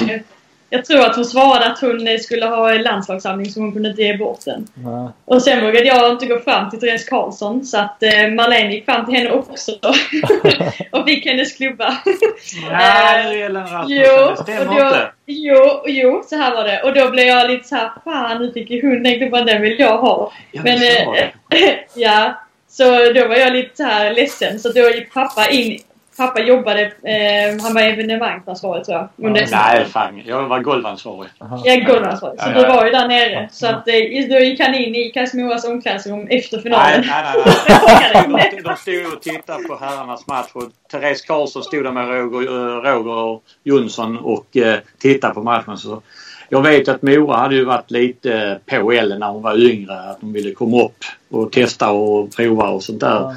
jag tror att hon svarade att hon eh, skulle ha en landslagssamling så hon kunde inte ge bort den. Nej. Och sen vågade jag inte gå fram till Therese Karlsson så att eh, Marlene gick fram till henne också och fick hennes klubba. Nej, Ellen Rasmussen, Jo, det stämmer och då, inte. jo, jo, så här var det. Och då blev jag lite så här, fan nu fick ju hon den klubban, den vill jag ha. Ja, Men, eh, ja, så då var jag lite så här ledsen. Så då gick pappa in. Pappa jobbade, eh, han var evenemangsansvarig tror jag. Under Nej, fan. Jag var golvansvarig. jag golvansvarig. Så Ja, du ja, ja. var ju där nere. Så att, eh, då gick han in i Kasimoras omklädningsrum efter Nej, finalen. nej, nej. nej. De, de stod och tittade på herrarnas match och Therese Karlsson stod där med Roger, eh, Roger Jonsson och eh, tittade på matchen. Så jag vet att Mora hade ju varit lite på Ellen när hon var yngre. Att de ville komma upp och testa och prova och sånt där.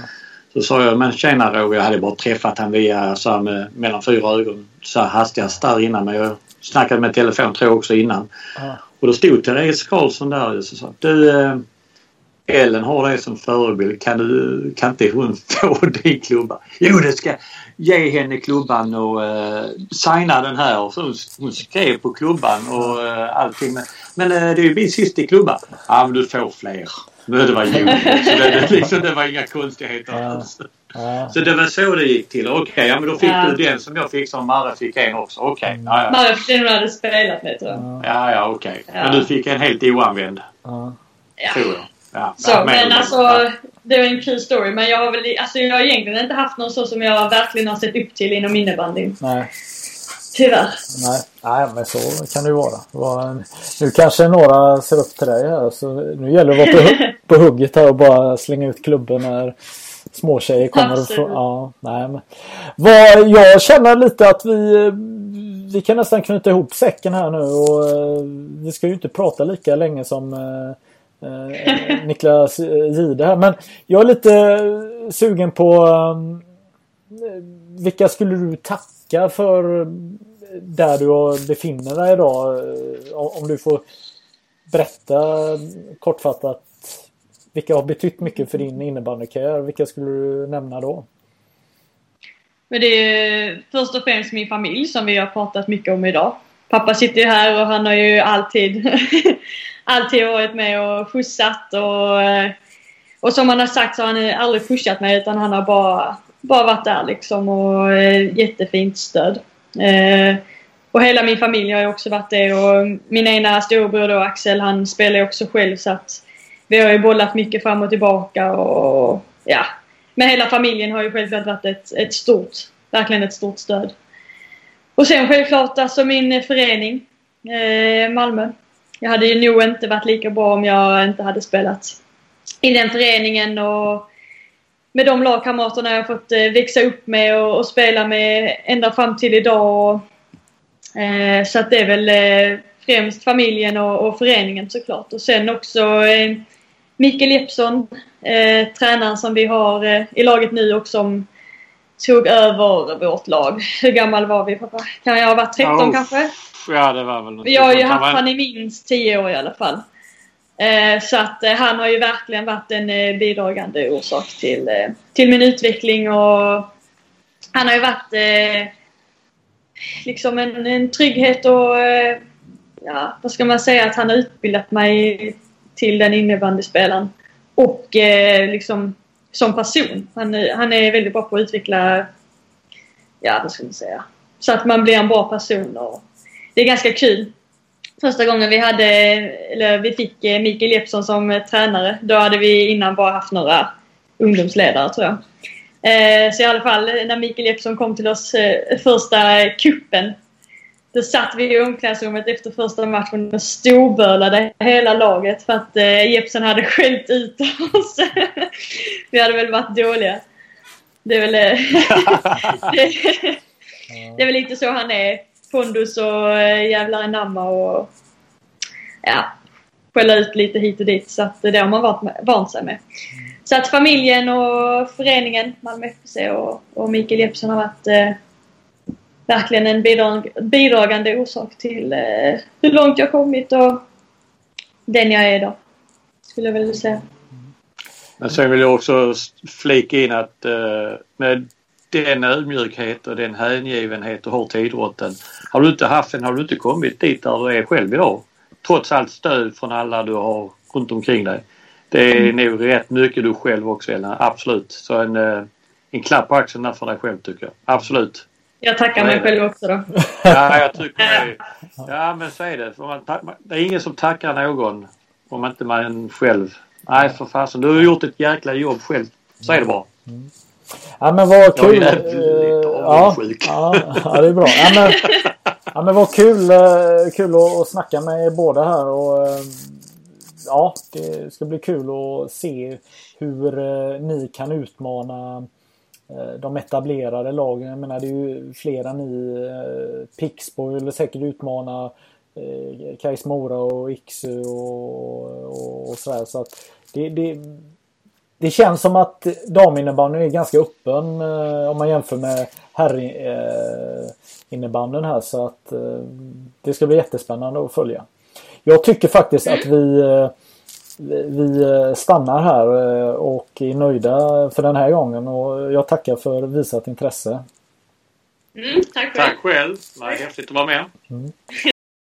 Så sa jag, men tjena Roger, jag hade bara träffat han via så här med, mellan fyra ögon så här hastigast där innan. Men jag snackade med telefon tror jag också innan. Ja. Och då stod Therese Karlsson där och sa du eh, Ellen har dig som förebild. Kan, du, kan inte hon få din klubba? Jo, det ska ge henne klubban och eh, signa den här. Och så hon, hon skrev på klubban och eh, allting. Men, men eh, det är ju min sista klubba. Ja, men du får fler. Men det var jul. Så det, det, liksom, det var inga konstigheter Ja. alls. Ja. Så det var så det gick till. Okej, ja, men då fick Ja. du den som jag fick som Marre fick en också. Okej, ja, ja. Mario den hon hade spelat med tror jag. Ja, ja, okej. Ja. Men du fick en helt oanvänd, Ja. Tror jag. Ja, Så, men eller alltså det var en kul story. Men jag har väl alltså, jag har egentligen inte haft någon så som jag verkligen har sett upp till inom innebandyn. Nej. Tyvärr. Nej. Nej, men så kan det ju vara. Nu kanske några ser upp till dig här. Så nu gäller det att vara på, hu- på hugget här och bara slänga ut klubben när småtjejer kommer. Och ja, nej, men... Vad, jag känner lite att vi, vi kan nästan knyta ihop säcken här nu. Och, eh, vi ska ju inte prata lika länge som eh, eh, Niklas Gide här. Men jag är lite sugen på eh, vilka skulle du tacka för där du befinner dig idag? Eh, om du får berätta kortfattat vilka har betytt mycket för din innebandykarriär? Vilka skulle du nämna då? Men det är först och främst min familj som vi har pratat mycket om idag. Pappa sitter ju här och han har ju alltid, alltid varit med och skjutsat och, eh, och som han har sagt så har han aldrig pushat mig utan han har bara, bara varit där liksom och eh, jättefint stöd. Eh, och hela min familj har ju också varit det och min ena storebror då Axel han spelar ju också själv så att vi har ju bollat mycket fram och tillbaka och ja. Men hela familjen har ju självklart varit ett, ett stort, verkligen ett stort stöd. Och sen självklart alltså min förening, eh, Malmö. Jag hade ju nog inte varit lika bra om jag inte hade spelat i den föreningen och med de lagkamraterna jag fått eh, växa upp med och, och spela med ända fram till idag. Och, eh, så att det är väl eh, främst familjen och, och föreningen såklart. Och sen också eh, Mikael Jeppsson, eh, tränaren som vi har eh, i laget nu och som tog över vårt lag. Hur gammal var vi pappa? Kan jag ha varit 13 Oh, kanske? Ja, det var väl något. Jag har ju haft han i minst 10 år i alla fall. Eh, så att eh, han har ju verkligen varit en eh, bidragande orsak till, till min utveckling och han har ju varit liksom en, en trygghet och ja, vad ska man säga att han har utbildat mig till den innebandyspelaren. Och liksom som person. Han, är- han är väldigt bra på att utveckla, ja vad ska man säga, så att man blir en bra person. Och det är ganska kul. Första gången vi hade, eller vi fick eh, Mikael Jeppsson som eh, tränare, då hade vi innan bara haft några ungdomsledare tror jag. Eh, så i alla fall när Mikael Jeppsson kom till oss första kuppen då satt vi i omklädningsrummet efter första matchen och storbölade hela laget för att eh, Jeppsen hade skällt ut oss. vi hade väl varit dåliga. Det är väl, det, det är väl lite så han är. Pondus och eh, jävlar anamma och ja, skälla ut lite hit och dit. Så att det har man varit med, vant sig med. Så att familjen och föreningen Malmö FFC och, och Mikael Jeppsson har varit eh, verkligen en bidrag, bidragande orsak till eh, hur långt jag kommit och den jag är idag. Skulle jag vilja säga. Men sen vill jag också flika in att eh, med den ödmjukhet och den hängivenhet du har till idrotten. Har du inte haft den har du inte kommit dit där du är själv idag. Trots allt stöd från alla du har runt omkring dig. Det är mm. nog rätt mycket du själv också Elna. Absolut. Så en, eh, en klapp på axeln där för dig själv tycker jag. Absolut. Jag tackar mig själv också då. Ja, jag tycker det. Ja, men så är det. Det är ingen som tackar någon om inte man själv... Nej, för fasen. Du har gjort ett jäkla jobb själv. Så är det bara. Ja men vad kul. Jag är lite ja, ja, ja, det är bra. Ja, men, ja, men vad kul, eh, kul att, snacka med båda här. Och, eh, ja, det ska bli kul att se hur eh, ni kan utmana de etablerade lagen. Jag menar det är ju flera ni. Pixbo vill säkert utmana Kais Mora och Iksu och, och, och sådär. Så att det, det, det känns som att daminnebandyn är ganska öppen eh, om man jämför med herrinnebandyn här så att eh, det ska bli jättespännande att följa. Jag tycker faktiskt att vi eh, vi stannar här och är nöjda för den här gången och jag tackar för visat intresse. Mm, tack själv. Tack själv. Det var häftigt att vara med. Mm.